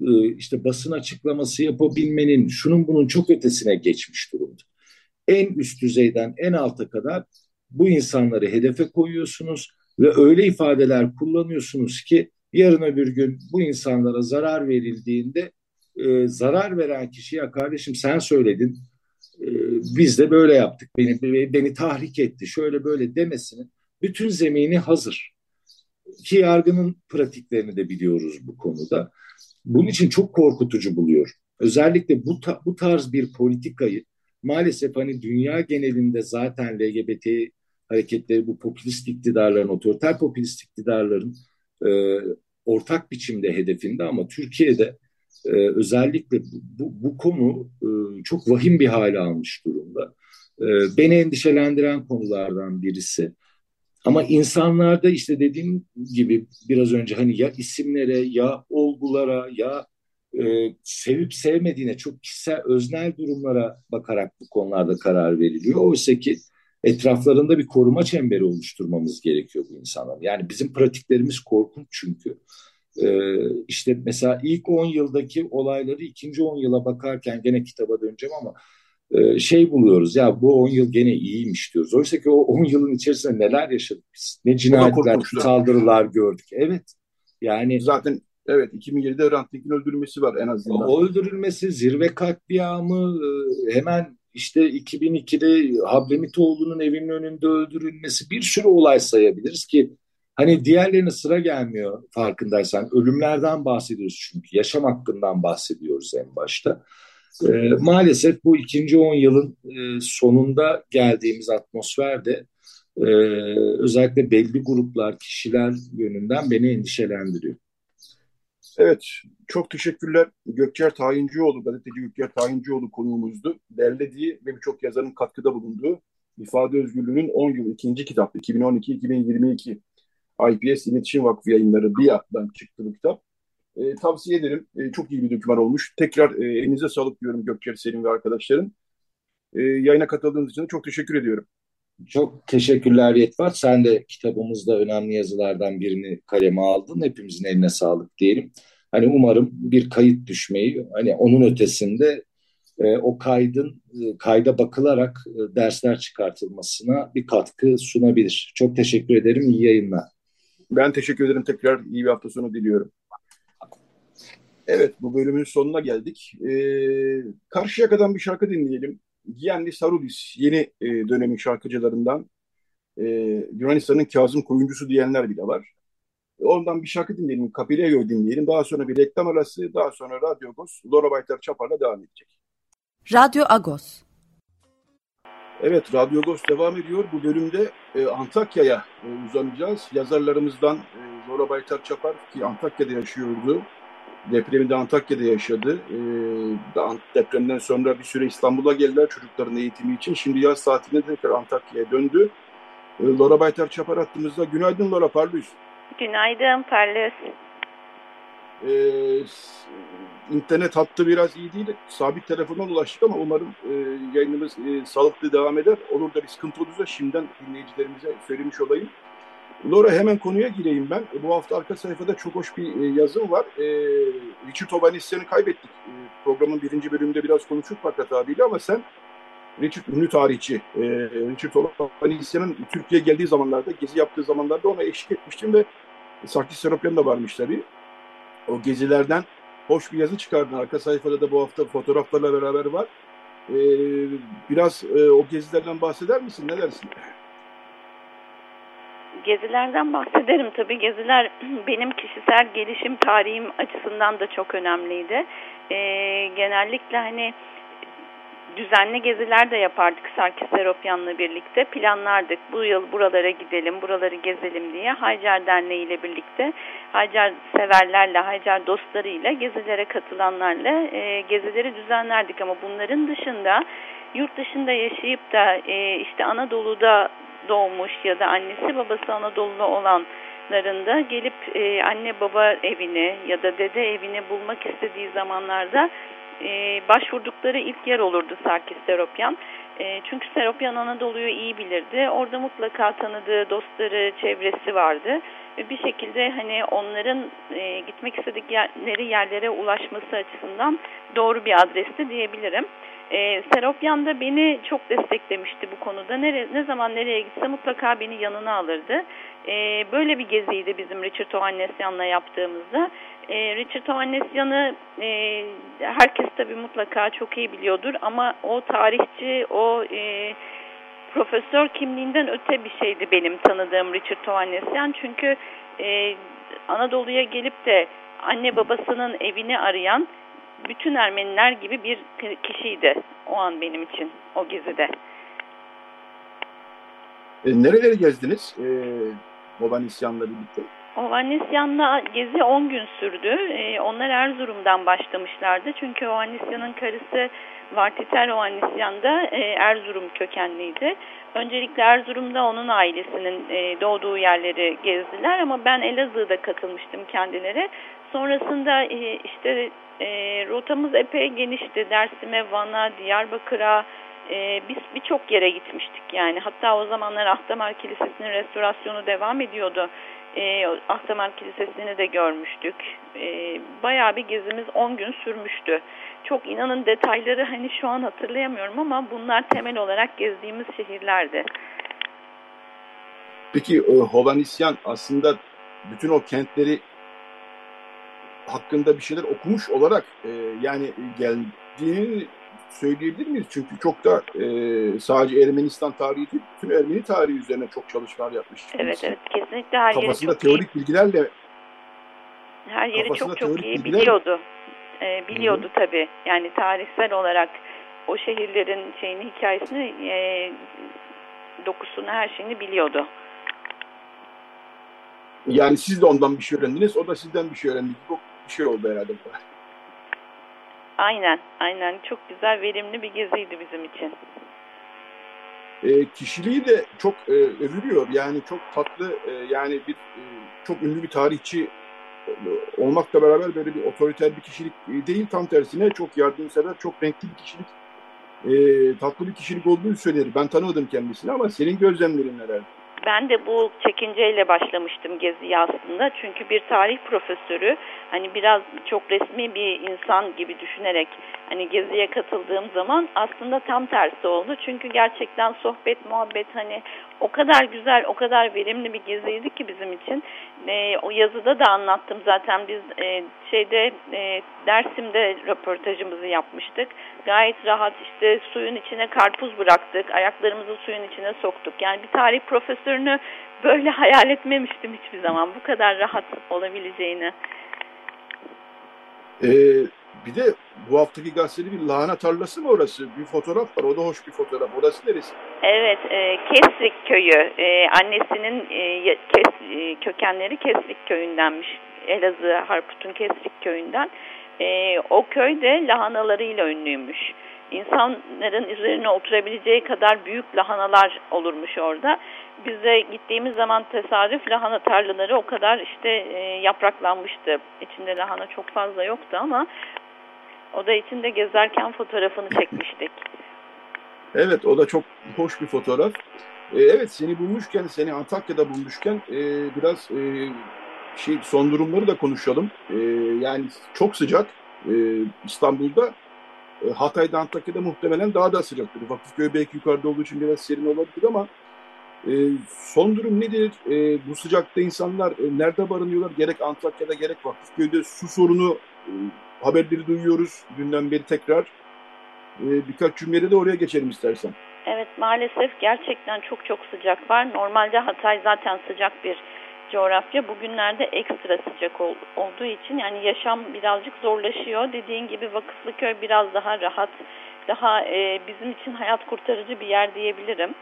e, işte basın açıklaması yapabilmenin, şunun bunun çok ötesine geçmiş durumda en üst düzeyden en alta kadar bu insanları hedefe koyuyorsunuz ve öyle ifadeler kullanıyorsunuz ki yarın öbür gün bu insanlara zarar verildiğinde e, zarar veren kişi ya kardeşim sen söyledin e, biz de böyle yaptık beni beni tahrik etti şöyle böyle demesinin bütün zemini hazır ki yargının pratiklerini de biliyoruz bu konuda. Bunun için çok korkutucu buluyor. Özellikle bu, ta, bu tarz bir politikayı maalesef hani dünya genelinde zaten LGBT hareketleri bu popülist iktidarların, otoriter popülist iktidarların e, ortak biçimde hedefinde ama Türkiye'de e, özellikle bu, bu, bu konu e, çok vahim bir hale almış durumda. E, beni endişelendiren konulardan birisi. Ama insanlarda işte dediğim gibi biraz önce hani ya isimlere ya olgulara ya e, sevip sevmediğine çok kişisel öznel durumlara bakarak bu konularda karar veriliyor. Oysa ki etraflarında bir koruma çemberi oluşturmamız gerekiyor bu insanlar. Yani bizim pratiklerimiz korkunç çünkü. Ee, işte mesela ilk 10 yıldaki olayları ikinci 10 yıla bakarken gene kitaba döneceğim ama e, şey buluyoruz ya bu 10 yıl gene iyiymiş diyoruz. Oysa ki o 10 yılın içerisinde neler yaşadık biz? Ne cinayetler, saldırılar gördük. Evet. Yani zaten Evet 2007'de Hrant Dink'in öldürülmesi var en azından. O öldürülmesi, zirve katliamı, e, hemen işte 2002'de Hablemitoğlu'nun evinin önünde öldürülmesi bir sürü olay sayabiliriz ki hani diğerlerine sıra gelmiyor farkındaysan. Ölümlerden bahsediyoruz çünkü yaşam hakkından bahsediyoruz en başta. E, maalesef bu ikinci on yılın e, sonunda geldiğimiz atmosferde e, özellikle belli gruplar, kişiler yönünden beni endişelendiriyor. Evet, çok teşekkürler. Gökçer Tayincioğlu, gazeteci Gökçer Tayincioğlu konuğumuzdu. Derlediği ve birçok yazarın katkıda bulunduğu İfade Özgürlüğü'nün 10 yıl ikinci kitap, 2012-2022 IPS İletişim Vakfı yayınları BİA'dan çıktı bu kitap. E, tavsiye ederim. E, çok iyi bir doküman olmuş. Tekrar e, elinize sağlık diyorum Gökçer Selim ve arkadaşların. E, yayına katıldığınız için çok teşekkür ediyorum. Çok teşekkürler Yetvat. Sen de kitabımızda önemli yazılardan birini kaleme aldın. Hepimizin eline sağlık diyelim. Hani umarım bir kayıt düşmeyi, hani onun ötesinde e, o kaydın e, kayda bakılarak e, dersler çıkartılmasına bir katkı sunabilir. Çok teşekkür ederim. İyi yayınlar. Ben teşekkür ederim. Tekrar iyi bir hafta sonu diliyorum. Evet, bu bölümün sonuna geldik. Ee, Karşıyaka'dan bir şarkı dinleyelim. Gianni Sarudis yeni e, dönemin şarkıcılarından e, Yunanistan'ın Kazım Koyuncusu diyenler bile var. E, ondan bir şarkı dinleyelim, Capileo'yu dinleyelim. Daha sonra bir reklam arası, daha sonra Radyo Agos, Laura Baytar Çapar'la devam edecek. Radyo Agos. Evet, Radyo Agos devam ediyor. Bu bölümde e, Antakya'ya e, uzanacağız. Yazarlarımızdan e, Laura Baytar Çapar ki Antakya'da yaşıyordu. Depremi de Antakya'da yaşadı. Ee, depremden sonra bir süre İstanbul'a geldiler çocukların eğitimi için. Şimdi yaz tatilinde tekrar Antakya'ya döndü. Ee, Laura Baytar Çapar hattımızda. Günaydın Laura Parlus. Günaydın Parlus. Ee, internet hattı biraz iyi değil. Sabit telefona ulaştık ama umarım e, yayınımız e, sağlıklı devam eder. Olur da bir sıkıntı olursa şimdiden dinleyicilerimize söylemiş olayım. Laura hemen konuya gireyim ben. E, bu hafta arka sayfada çok hoş bir e, yazım var. E, Richard Ovanesyan'ı kaybettik. Programın birinci bölümünde biraz konuştuk Fakat abiyle ama sen Richard ünlü tarihçi. Richard Ovanesyan'ın Türkiye'ye geldiği zamanlarda, gezi yaptığı zamanlarda ona eşlik etmiştim ve Sakis Seropyan da varmış tabii. O gezilerden hoş bir yazı çıkardın. Arka sayfada da bu hafta fotoğraflarla beraber var. Biraz o gezilerden bahseder misin? Ne dersin? Gezilerden bahsederim. Tabii geziler benim kişisel gelişim tarihim açısından da çok önemliydi. Ee, genellikle hani düzenli geziler de yapardık Sarkis Seropyan'la birlikte. Planlardık bu yıl buralara gidelim, buraları gezelim diye. Haycar Derneği ile birlikte Haycar severlerle, Haycar dostlarıyla gezilere katılanlarla e, gezileri düzenlerdik. Ama bunların dışında yurt dışında yaşayıp da e, işte Anadolu'da doğmuş ya da annesi babası Anadolu'da olanlarında gelip e, anne baba evini ya da dede evini bulmak istediği zamanlarda e, başvurdukları ilk yer olurdu Sarkis Seropyan. E, çünkü Seropyan Anadolu'yu iyi bilirdi. Orada mutlaka tanıdığı dostları, çevresi vardı. Bir şekilde hani onların e, gitmek istedikleri yerlere ulaşması açısından doğru bir adresti diyebilirim. E, Seropyan da beni çok desteklemişti bu konuda. Ne zaman nereye gitse mutlaka beni yanına alırdı. E, böyle bir geziydi bizim Richard Ohannesyan'la yaptığımızda. E, Richard Ohannesyan'ı e, herkes tabii mutlaka çok iyi biliyordur ama o tarihçi, o e, profesör kimliğinden öte bir şeydi benim tanıdığım Richard Ohannesyan. Çünkü e, Anadolu'ya gelip de anne babasının evini arayan bütün Ermeniler gibi bir kişiydi o an benim için o gezide. E, nereleri gezdiniz e, Hovannesyan'la birlikte? Hovannesyan'la gezi 10 gün sürdü. E, onlar Erzurum'dan başlamışlardı. Çünkü Hovannesyan'ın karısı Vartiter Hovannesyan da e, Erzurum kökenliydi. Öncelikle Erzurum'da onun ailesinin e, doğduğu yerleri gezdiler ama ben Elazığ'da katılmıştım kendileri. Sonrasında e, işte rotamız epey genişti. Dersim'e, Van'a, Diyarbakır'a biz birçok yere gitmiştik yani. Hatta o zamanlar Ahtamar Kilisesi'nin restorasyonu devam ediyordu. E, Ahtamar Kilisesi'ni de görmüştük. E, bayağı bir gezimiz 10 gün sürmüştü. Çok inanın detayları hani şu an hatırlayamıyorum ama bunlar temel olarak gezdiğimiz şehirlerdi. Peki e, Hovannisyan aslında bütün o kentleri hakkında bir şeyler okumuş olarak e, yani geldiğini söyleyebilir miyiz? Çünkü çok da e, sadece Ermenistan tarihi değil, bütün Ermeni tarihi üzerine çok çalışmalar yapmış. Evet, evet kesinlikle her Kafasında yeri çok teorik iyi. bilgilerle her yeri çok çok iyi bilgiler... biliyordu. E, biliyordu Hı-hı. tabii. Yani tarihsel olarak o şehirlerin şeyini, hikayesini, e, dokusunu, her şeyini biliyordu. Yani siz de ondan bir şey öğrendiniz, o da sizden bir şey öğrendi. Çok bir şey oldu herhalde. Aynen, aynen. Çok güzel, verimli bir geziydi bizim için. E, kişiliği de çok e, övülüyor. Yani çok tatlı, e, yani bir e, çok ünlü bir tarihçi olmakla beraber böyle bir otoriter bir kişilik değil. Tam tersine çok yardımsever, çok renkli bir kişilik, e, tatlı bir kişilik olduğunu söyler. Ben tanımadım kendisini ama senin gözlemlerin neler? Ben de bu çekinceyle başlamıştım geziye aslında. Çünkü bir tarih profesörü hani biraz çok resmi bir insan gibi düşünerek hani geziye katıldığım zaman aslında tam tersi oldu. Çünkü gerçekten sohbet, muhabbet hani o kadar güzel, o kadar verimli bir geziydi ki bizim için. E, o yazıda da anlattım zaten biz e, şeyde e, Dersim'de röportajımızı yapmıştık. Gayet rahat işte suyun içine karpuz bıraktık, ayaklarımızı suyun içine soktuk. Yani bir tarih profesörünü böyle hayal etmemiştim hiçbir zaman. Bu kadar rahat olabileceğini. Ee, bir de bu haftaki gazetede bir lahana tarlası mı orası? Bir fotoğraf var. O da hoş bir fotoğraf. Orası neresi? Evet. E, Kesrik köyü. E, annesinin e, kes, e, kökenleri Kesrik köyündenmiş. Elazığ Harput'un Kesrik köyünden. E, o köy de lahanalarıyla ünlüymüş. İnsanların üzerine oturabileceği kadar büyük lahanalar olurmuş orada. Biz de gittiğimiz zaman tesadüf lahana tarlaları o kadar işte e, yapraklanmıştı. İçinde lahana çok fazla yoktu ama Oda içinde gezerken fotoğrafını çekmiştik. Evet o da çok hoş bir fotoğraf. Ee, evet seni bulmuşken, seni Antakya'da bulmuşken e, biraz e, şey son durumları da konuşalım. E, yani çok sıcak e, İstanbul'da. E, Hatay'da, Antakya'da muhtemelen daha da sıcaktır. Vakıfköy belki yukarıda olduğu için biraz serin olabilir ama e, son durum nedir? E, bu sıcakta insanlar e, nerede barınıyorlar? Gerek Antakya'da gerek Vakıfköy'de su sorunu haberleri duyuyoruz dünden beri tekrar. E, birkaç cümlede de oraya geçelim istersen. Evet maalesef gerçekten çok çok sıcak var. Normalde Hatay zaten sıcak bir coğrafya. Bugünlerde ekstra sıcak ol, olduğu için yani yaşam birazcık zorlaşıyor. Dediğin gibi Vakıflıköy biraz daha rahat, daha e, bizim için hayat kurtarıcı bir yer diyebilirim.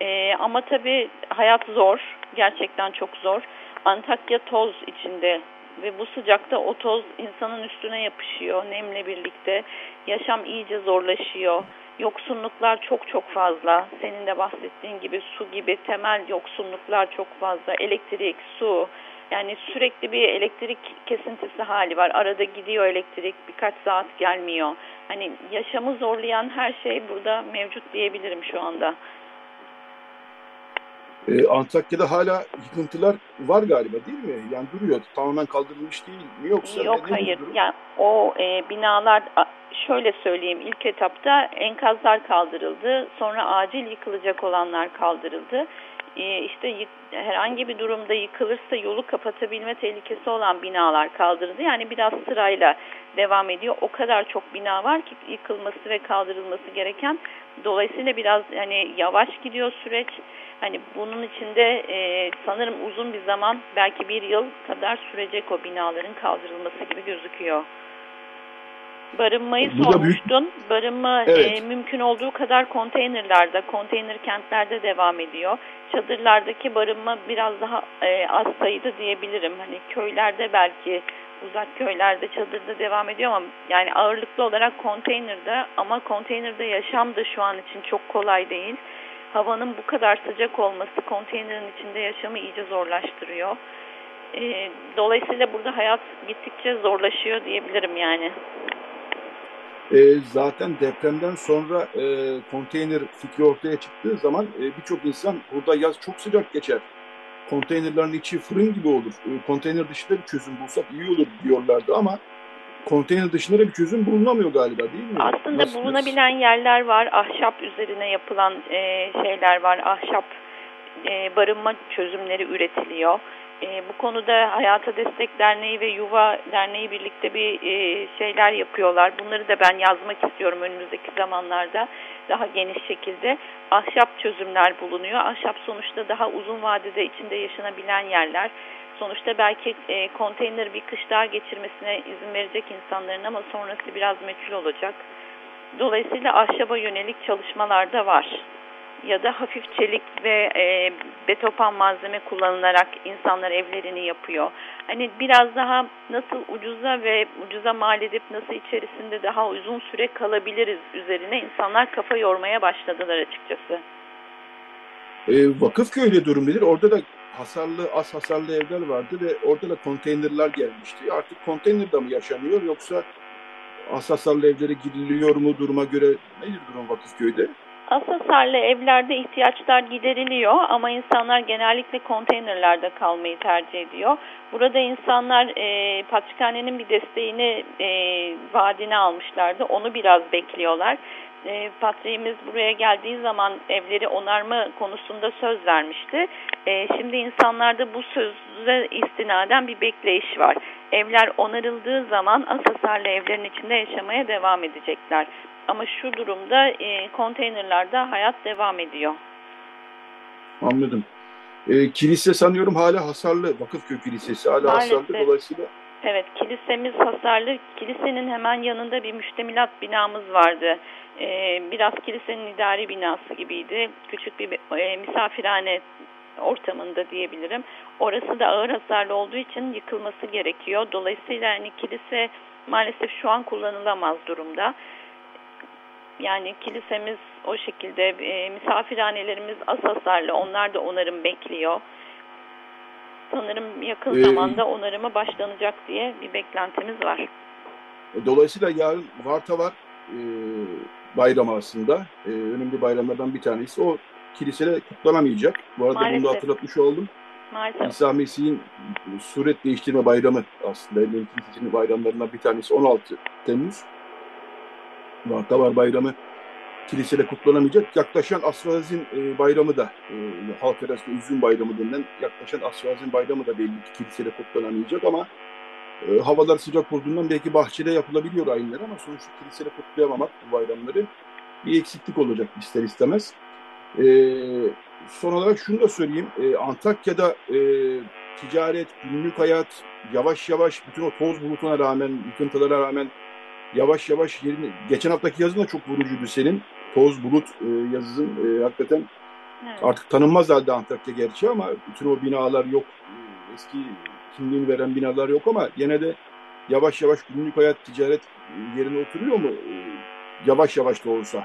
E, ama tabii hayat zor, gerçekten çok zor. Antakya toz içinde ve bu sıcakta o toz insanın üstüne yapışıyor nemle birlikte. Yaşam iyice zorlaşıyor. Yoksunluklar çok çok fazla. Senin de bahsettiğin gibi su gibi temel yoksunluklar çok fazla. Elektrik, su. Yani sürekli bir elektrik kesintisi hali var. Arada gidiyor elektrik, birkaç saat gelmiyor. Hani yaşamı zorlayan her şey burada mevcut diyebilirim şu anda. Ee, Antakya'da hala yıkıntılar var galiba değil mi? Yani duruyor. Tamamen kaldırılmış değil mi yoksa? Yok hayır. Yani o e, binalar şöyle söyleyeyim ilk etapta enkazlar kaldırıldı. Sonra acil yıkılacak olanlar kaldırıldı. E, işte yık, herhangi bir durumda yıkılırsa yolu kapatabilme tehlikesi olan binalar kaldırıldı. Yani biraz sırayla devam ediyor. O kadar çok bina var ki yıkılması ve kaldırılması gereken. Dolayısıyla biraz hani yavaş gidiyor süreç. Hani bunun içinde e, sanırım uzun bir zaman belki bir yıl kadar sürecek o binaların kaldırılması gibi gözüküyor. Barınmayı Bu sormuştun. Büyük... Barınma e, evet. e, mümkün olduğu kadar konteynerlarda, konteyner kentlerde devam ediyor. Çadırlardaki barınma biraz daha e, az sayıda diyebilirim. Hani köylerde belki uzak köylerde çadırda devam ediyor ama yani ağırlıklı olarak konteynerde ama konteynerde yaşam da şu an için çok kolay değil havanın bu kadar sıcak olması konteynerin içinde yaşamı iyice zorlaştırıyor. E, dolayısıyla burada hayat gittikçe zorlaşıyor diyebilirim yani. E, zaten depremden sonra e, konteyner fikri ortaya çıktığı zaman e, birçok insan burada yaz çok sıcak geçer. Konteynerlerin içi fırın gibi olur. E, konteyner dışında bir çözüm bulsak iyi olur diyorlardı ama konteyner dışında bir çözüm bulunamıyor galiba değil mi? Aslında nasıl, bulunabilen nasıl? yerler var. Ahşap üzerine yapılan e, şeyler var. Ahşap e, barınma çözümleri üretiliyor. E, bu konuda Hayata Destek Derneği ve Yuva Derneği birlikte bir e, şeyler yapıyorlar. Bunları da ben yazmak istiyorum önümüzdeki zamanlarda daha geniş şekilde. Ahşap çözümler bulunuyor. Ahşap sonuçta daha uzun vadede içinde yaşanabilen yerler. Sonuçta belki e, konteyner bir kış daha geçirmesine izin verecek insanların ama sonrası biraz meçhul olacak. Dolayısıyla ahşaba yönelik çalışmalar da var. Ya da hafif çelik ve e, betopan malzeme kullanılarak insanlar evlerini yapıyor. Hani biraz daha nasıl ucuza ve ucuza mal edip nasıl içerisinde daha uzun süre kalabiliriz üzerine insanlar kafa yormaya başladılar açıkçası. E, Vakıfköy'de durum nedir? Orada da hasarlı, az hasarlı evler vardı ve orada da konteynerler gelmişti. Artık konteynerde mi yaşanıyor yoksa az hasarlı evlere gidiliyor mu duruma göre? Nedir durum Vakıfköy'de? Az hasarlı evlerde ihtiyaçlar gideriliyor ama insanlar genellikle konteynerlerde kalmayı tercih ediyor. Burada insanlar e, patrikhanenin bir desteğini e, vaadine almışlardı. Onu biraz bekliyorlar e, patriğimiz buraya geldiği zaman evleri onarma konusunda söz vermişti. E, şimdi insanlarda bu söze istinaden bir bekleyiş var. Evler onarıldığı zaman asasarlı evlerin içinde yaşamaya devam edecekler. Ama şu durumda e, konteynerlarda hayat devam ediyor. Anladım. E, kilise sanıyorum hala hasarlı. Vakıfköy Kilisesi hala Maalesef. hasarlı dolayısıyla. Evet, kilisemiz hasarlı. Kilisenin hemen yanında bir müştemilat binamız vardı. Ee, biraz kilisenin idari binası gibiydi. Küçük bir e, misafirhane ortamında diyebilirim. Orası da ağır hasarlı olduğu için yıkılması gerekiyor. Dolayısıyla hani kilise maalesef şu an kullanılamaz durumda. Yani kilisemiz o şekilde, e, misafirhanelerimiz az hasarlı, onlar da onarım bekliyor. Sanırım yakın ee, zamanda onarıma başlanacak diye bir beklentimiz var. E, dolayısıyla yarın Varta var e, bayramı aslında. E, önemli bayramlardan bir tanesi. O kilisede kutlanamayacak. Bu arada Maalesef. bunu da hatırlatmış oldum. Maalesef. İsa Mesih'in suret değiştirme bayramı aslında. Evlilik Kilisesi'nin bayramlarından bir tanesi 16 Temmuz. Varta var bayramı kilisede kutlanamayacak. Yaklaşan Asfazin e, bayramı da e, halk arasında üzüm bayramı denilen yaklaşan Asfazin bayramı da belli ki kilisede kutlanamayacak ama e, havalar sıcak olduğundan belki bahçede yapılabiliyor ayinler ama sonuçta kilisede kutlayamamak bu bayramları bir eksiklik olacak ister istemez. E, son olarak şunu da söyleyeyim. E, Antakya'da e, ticaret, günlük hayat yavaş yavaş bütün o toz bulutuna rağmen, yıkıntılara rağmen yavaş yavaş yerini... Geçen haftaki yazın da çok vurucuydu senin. Toz bulut e, yazın e, hakikaten evet. artık tanınmaz halde Antakya gerçi ama bütün o binalar yok. E, eski kimliğini veren binalar yok ama yine de yavaş yavaş günlük hayat ticaret yerine oturuyor mu? Yavaş yavaş da olsa.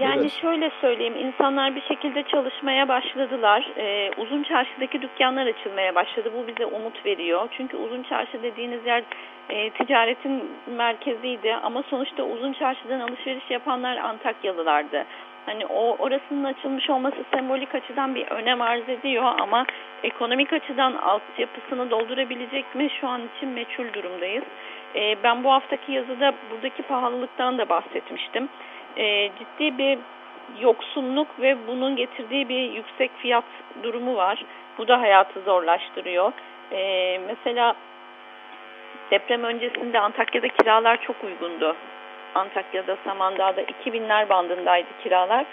Yani evet. şöyle söyleyeyim, insanlar bir şekilde çalışmaya başladılar. Ee, uzun çarşıdaki dükkanlar açılmaya başladı. Bu bize umut veriyor. Çünkü uzun çarşı dediğiniz yer e, ticaretin merkeziydi. Ama sonuçta uzun çarşıdan alışveriş yapanlar Antakyalılardı. Hani o orasının açılmış olması sembolik açıdan bir önem arz ediyor ama ekonomik açıdan altyapısını doldurabilecek mi şu an için meçhul durumdayız. Ee, ben bu haftaki yazıda buradaki pahalılıktan da bahsetmiştim e, ciddi bir yoksunluk ve bunun getirdiği bir yüksek fiyat durumu var. Bu da hayatı zorlaştırıyor. E, mesela deprem öncesinde Antakya'da kiralar çok uygundu. Antakya'da, Samandağ'da 2000'ler bandındaydı kiralar.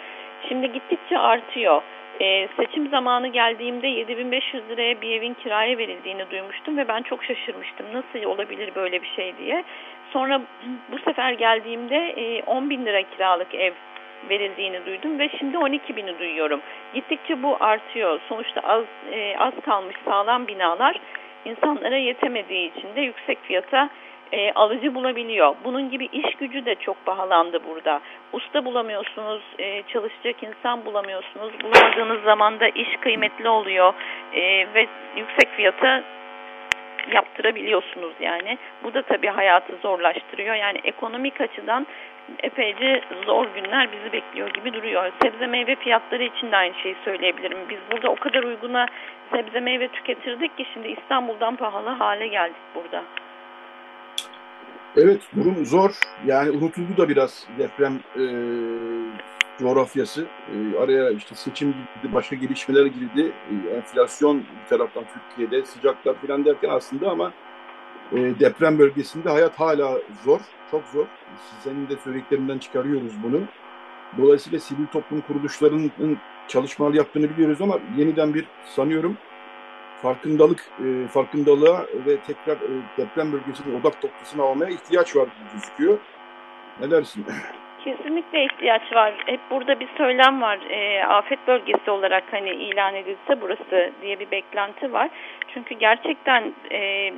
Şimdi gittikçe artıyor. Ee, seçim zamanı geldiğimde 7500 liraya bir evin kiraya verildiğini duymuştum ve ben çok şaşırmıştım. Nasıl olabilir böyle bir şey diye. Sonra bu sefer geldiğimde e, 10 bin lira kiralık ev verildiğini duydum ve şimdi 12 bini duyuyorum. Gittikçe bu artıyor. Sonuçta az e, az kalmış sağlam binalar insanlara yetemediği için de yüksek fiyata e, alıcı bulabiliyor. Bunun gibi iş gücü de çok pahalandı burada. Usta bulamıyorsunuz, e, çalışacak insan bulamıyorsunuz. Bulamadığınız zaman da iş kıymetli oluyor e, ve yüksek fiyata yaptırabiliyorsunuz yani. Bu da tabii hayatı zorlaştırıyor. Yani ekonomik açıdan epeyce zor günler bizi bekliyor gibi duruyor. Sebze meyve fiyatları için de aynı şeyi söyleyebilirim. Biz burada o kadar uyguna sebze meyve tüketirdik ki şimdi İstanbul'dan pahalı hale geldik burada. Evet durum zor. Yani unutuldu da biraz deprem e, coğrafyası. E, araya işte seçim girdi, başka gelişmeler girdi. E, enflasyon bir taraftan Türkiye'de, sıcaklar falan derken aslında ama e, deprem bölgesinde hayat hala zor, çok zor. Senin de söylediklerinden çıkarıyoruz bunu. Dolayısıyla sivil toplum kuruluşlarının çalışmalar yaptığını biliyoruz ama yeniden bir sanıyorum farkındalık, e, farkındalığa ve tekrar e, deprem bölgesinin odak noktasına almaya ihtiyaç var gözüküyor. Ne dersin? Kesinlikle ihtiyaç var. Hep burada bir söylem var. E, afet bölgesi olarak hani ilan edilse burası diye bir beklenti var. Çünkü gerçekten e,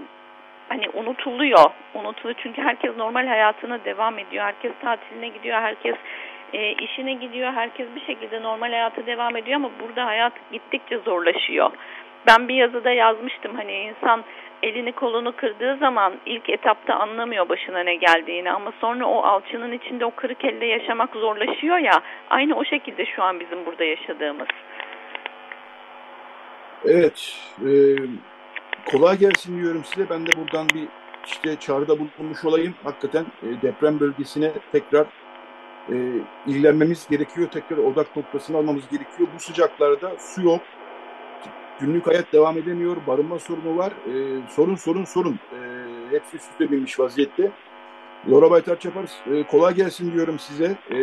hani unutuluyor. Unutuluyor çünkü herkes normal hayatına devam ediyor. Herkes tatiline gidiyor. Herkes e, işine gidiyor. Herkes bir şekilde normal hayatı devam ediyor ama burada hayat gittikçe zorlaşıyor. Ben bir yazıda yazmıştım hani insan elini kolunu kırdığı zaman ilk etapta anlamıyor başına ne geldiğini ama sonra o alçının içinde o kırık elde yaşamak zorlaşıyor ya aynı o şekilde şu an bizim burada yaşadığımız. Evet e, kolay gelsin diyorum size. Ben de buradan bir işte çağrıda bulunmuş olayım. Hakikaten e, deprem bölgesine tekrar e, ilgilenmemiz gerekiyor. Tekrar odak noktasını almamız gerekiyor. Bu sıcaklarda su yok günlük hayat devam edemiyor, barınma sorunu var. E, sorun sorun sorun. E, hepsi üst üste binmiş vaziyette. Laura Baytar Çapar e, kolay gelsin diyorum size. E,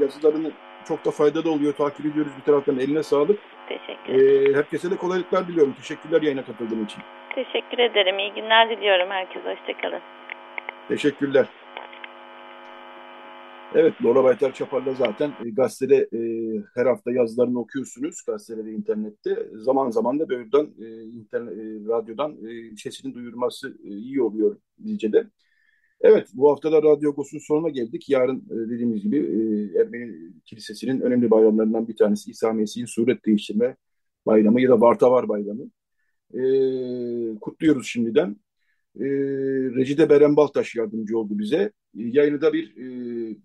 yazılarını çok da faydalı oluyor. Takip ediyoruz bir taraftan. Eline sağlık. Teşekkür ederim. E, herkese de kolaylıklar diliyorum. Teşekkürler yayına katıldığın için. Teşekkür ederim. İyi günler diliyorum herkese. Hoşçakalın. Teşekkürler. Evet, Laura Baytar Çapar'la zaten e, gazetede e, her hafta yazılarını okuyorsunuz gazetede internette. Zaman zaman da buradan e, internet, e, radyodan e, sesinin duyurması e, iyi oluyor bizce de. Evet, bu hafta da Radyo Agos'un sonuna geldik. Yarın e, dediğimiz gibi e, Ermeni Kilisesi'nin önemli bayramlarından bir tanesi İsa Mesih'in suret değiştirme bayramı ya da Vartavar bayramı. E, kutluyoruz şimdiden. E, Recide Beren Baltaş yardımcı oldu bize. E, yayını da bir e,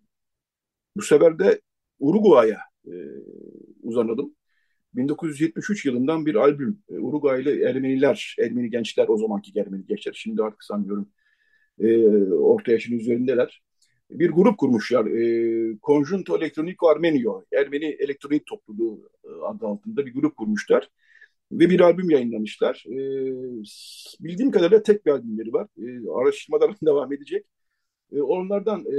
bu sefer de Uruguay'a e, uzanalım. 1973 yılından bir albüm. E, Uruguaylı Ermeniler, Ermeni gençler, o zamanki Ermeni gençler, şimdi artık sanıyorum e, orta yaşın üzerindeler. Bir grup kurmuşlar. E, Conjunto Electronico Armenio, Ermeni Elektronik Topluluğu e, adı altında bir grup kurmuşlar. Ve bir albüm yayınlamışlar. E, bildiğim kadarıyla tek bir albümleri var. E, araştırmalar devam edecek. E, onlardan e,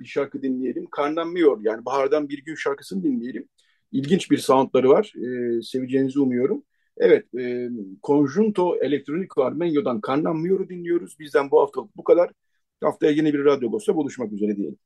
bir şarkı dinleyelim. Carnammior yani Bahar'dan Bir Gün şarkısını dinleyelim. İlginç bir soundları var. E, seveceğinizi umuyorum. Evet, e, Conjunto Electronico Armenio'dan Carnammior'u dinliyoruz. Bizden bu haftalık bu kadar. Haftaya yeni bir Radyo Ghost'ta buluşmak üzere diyelim.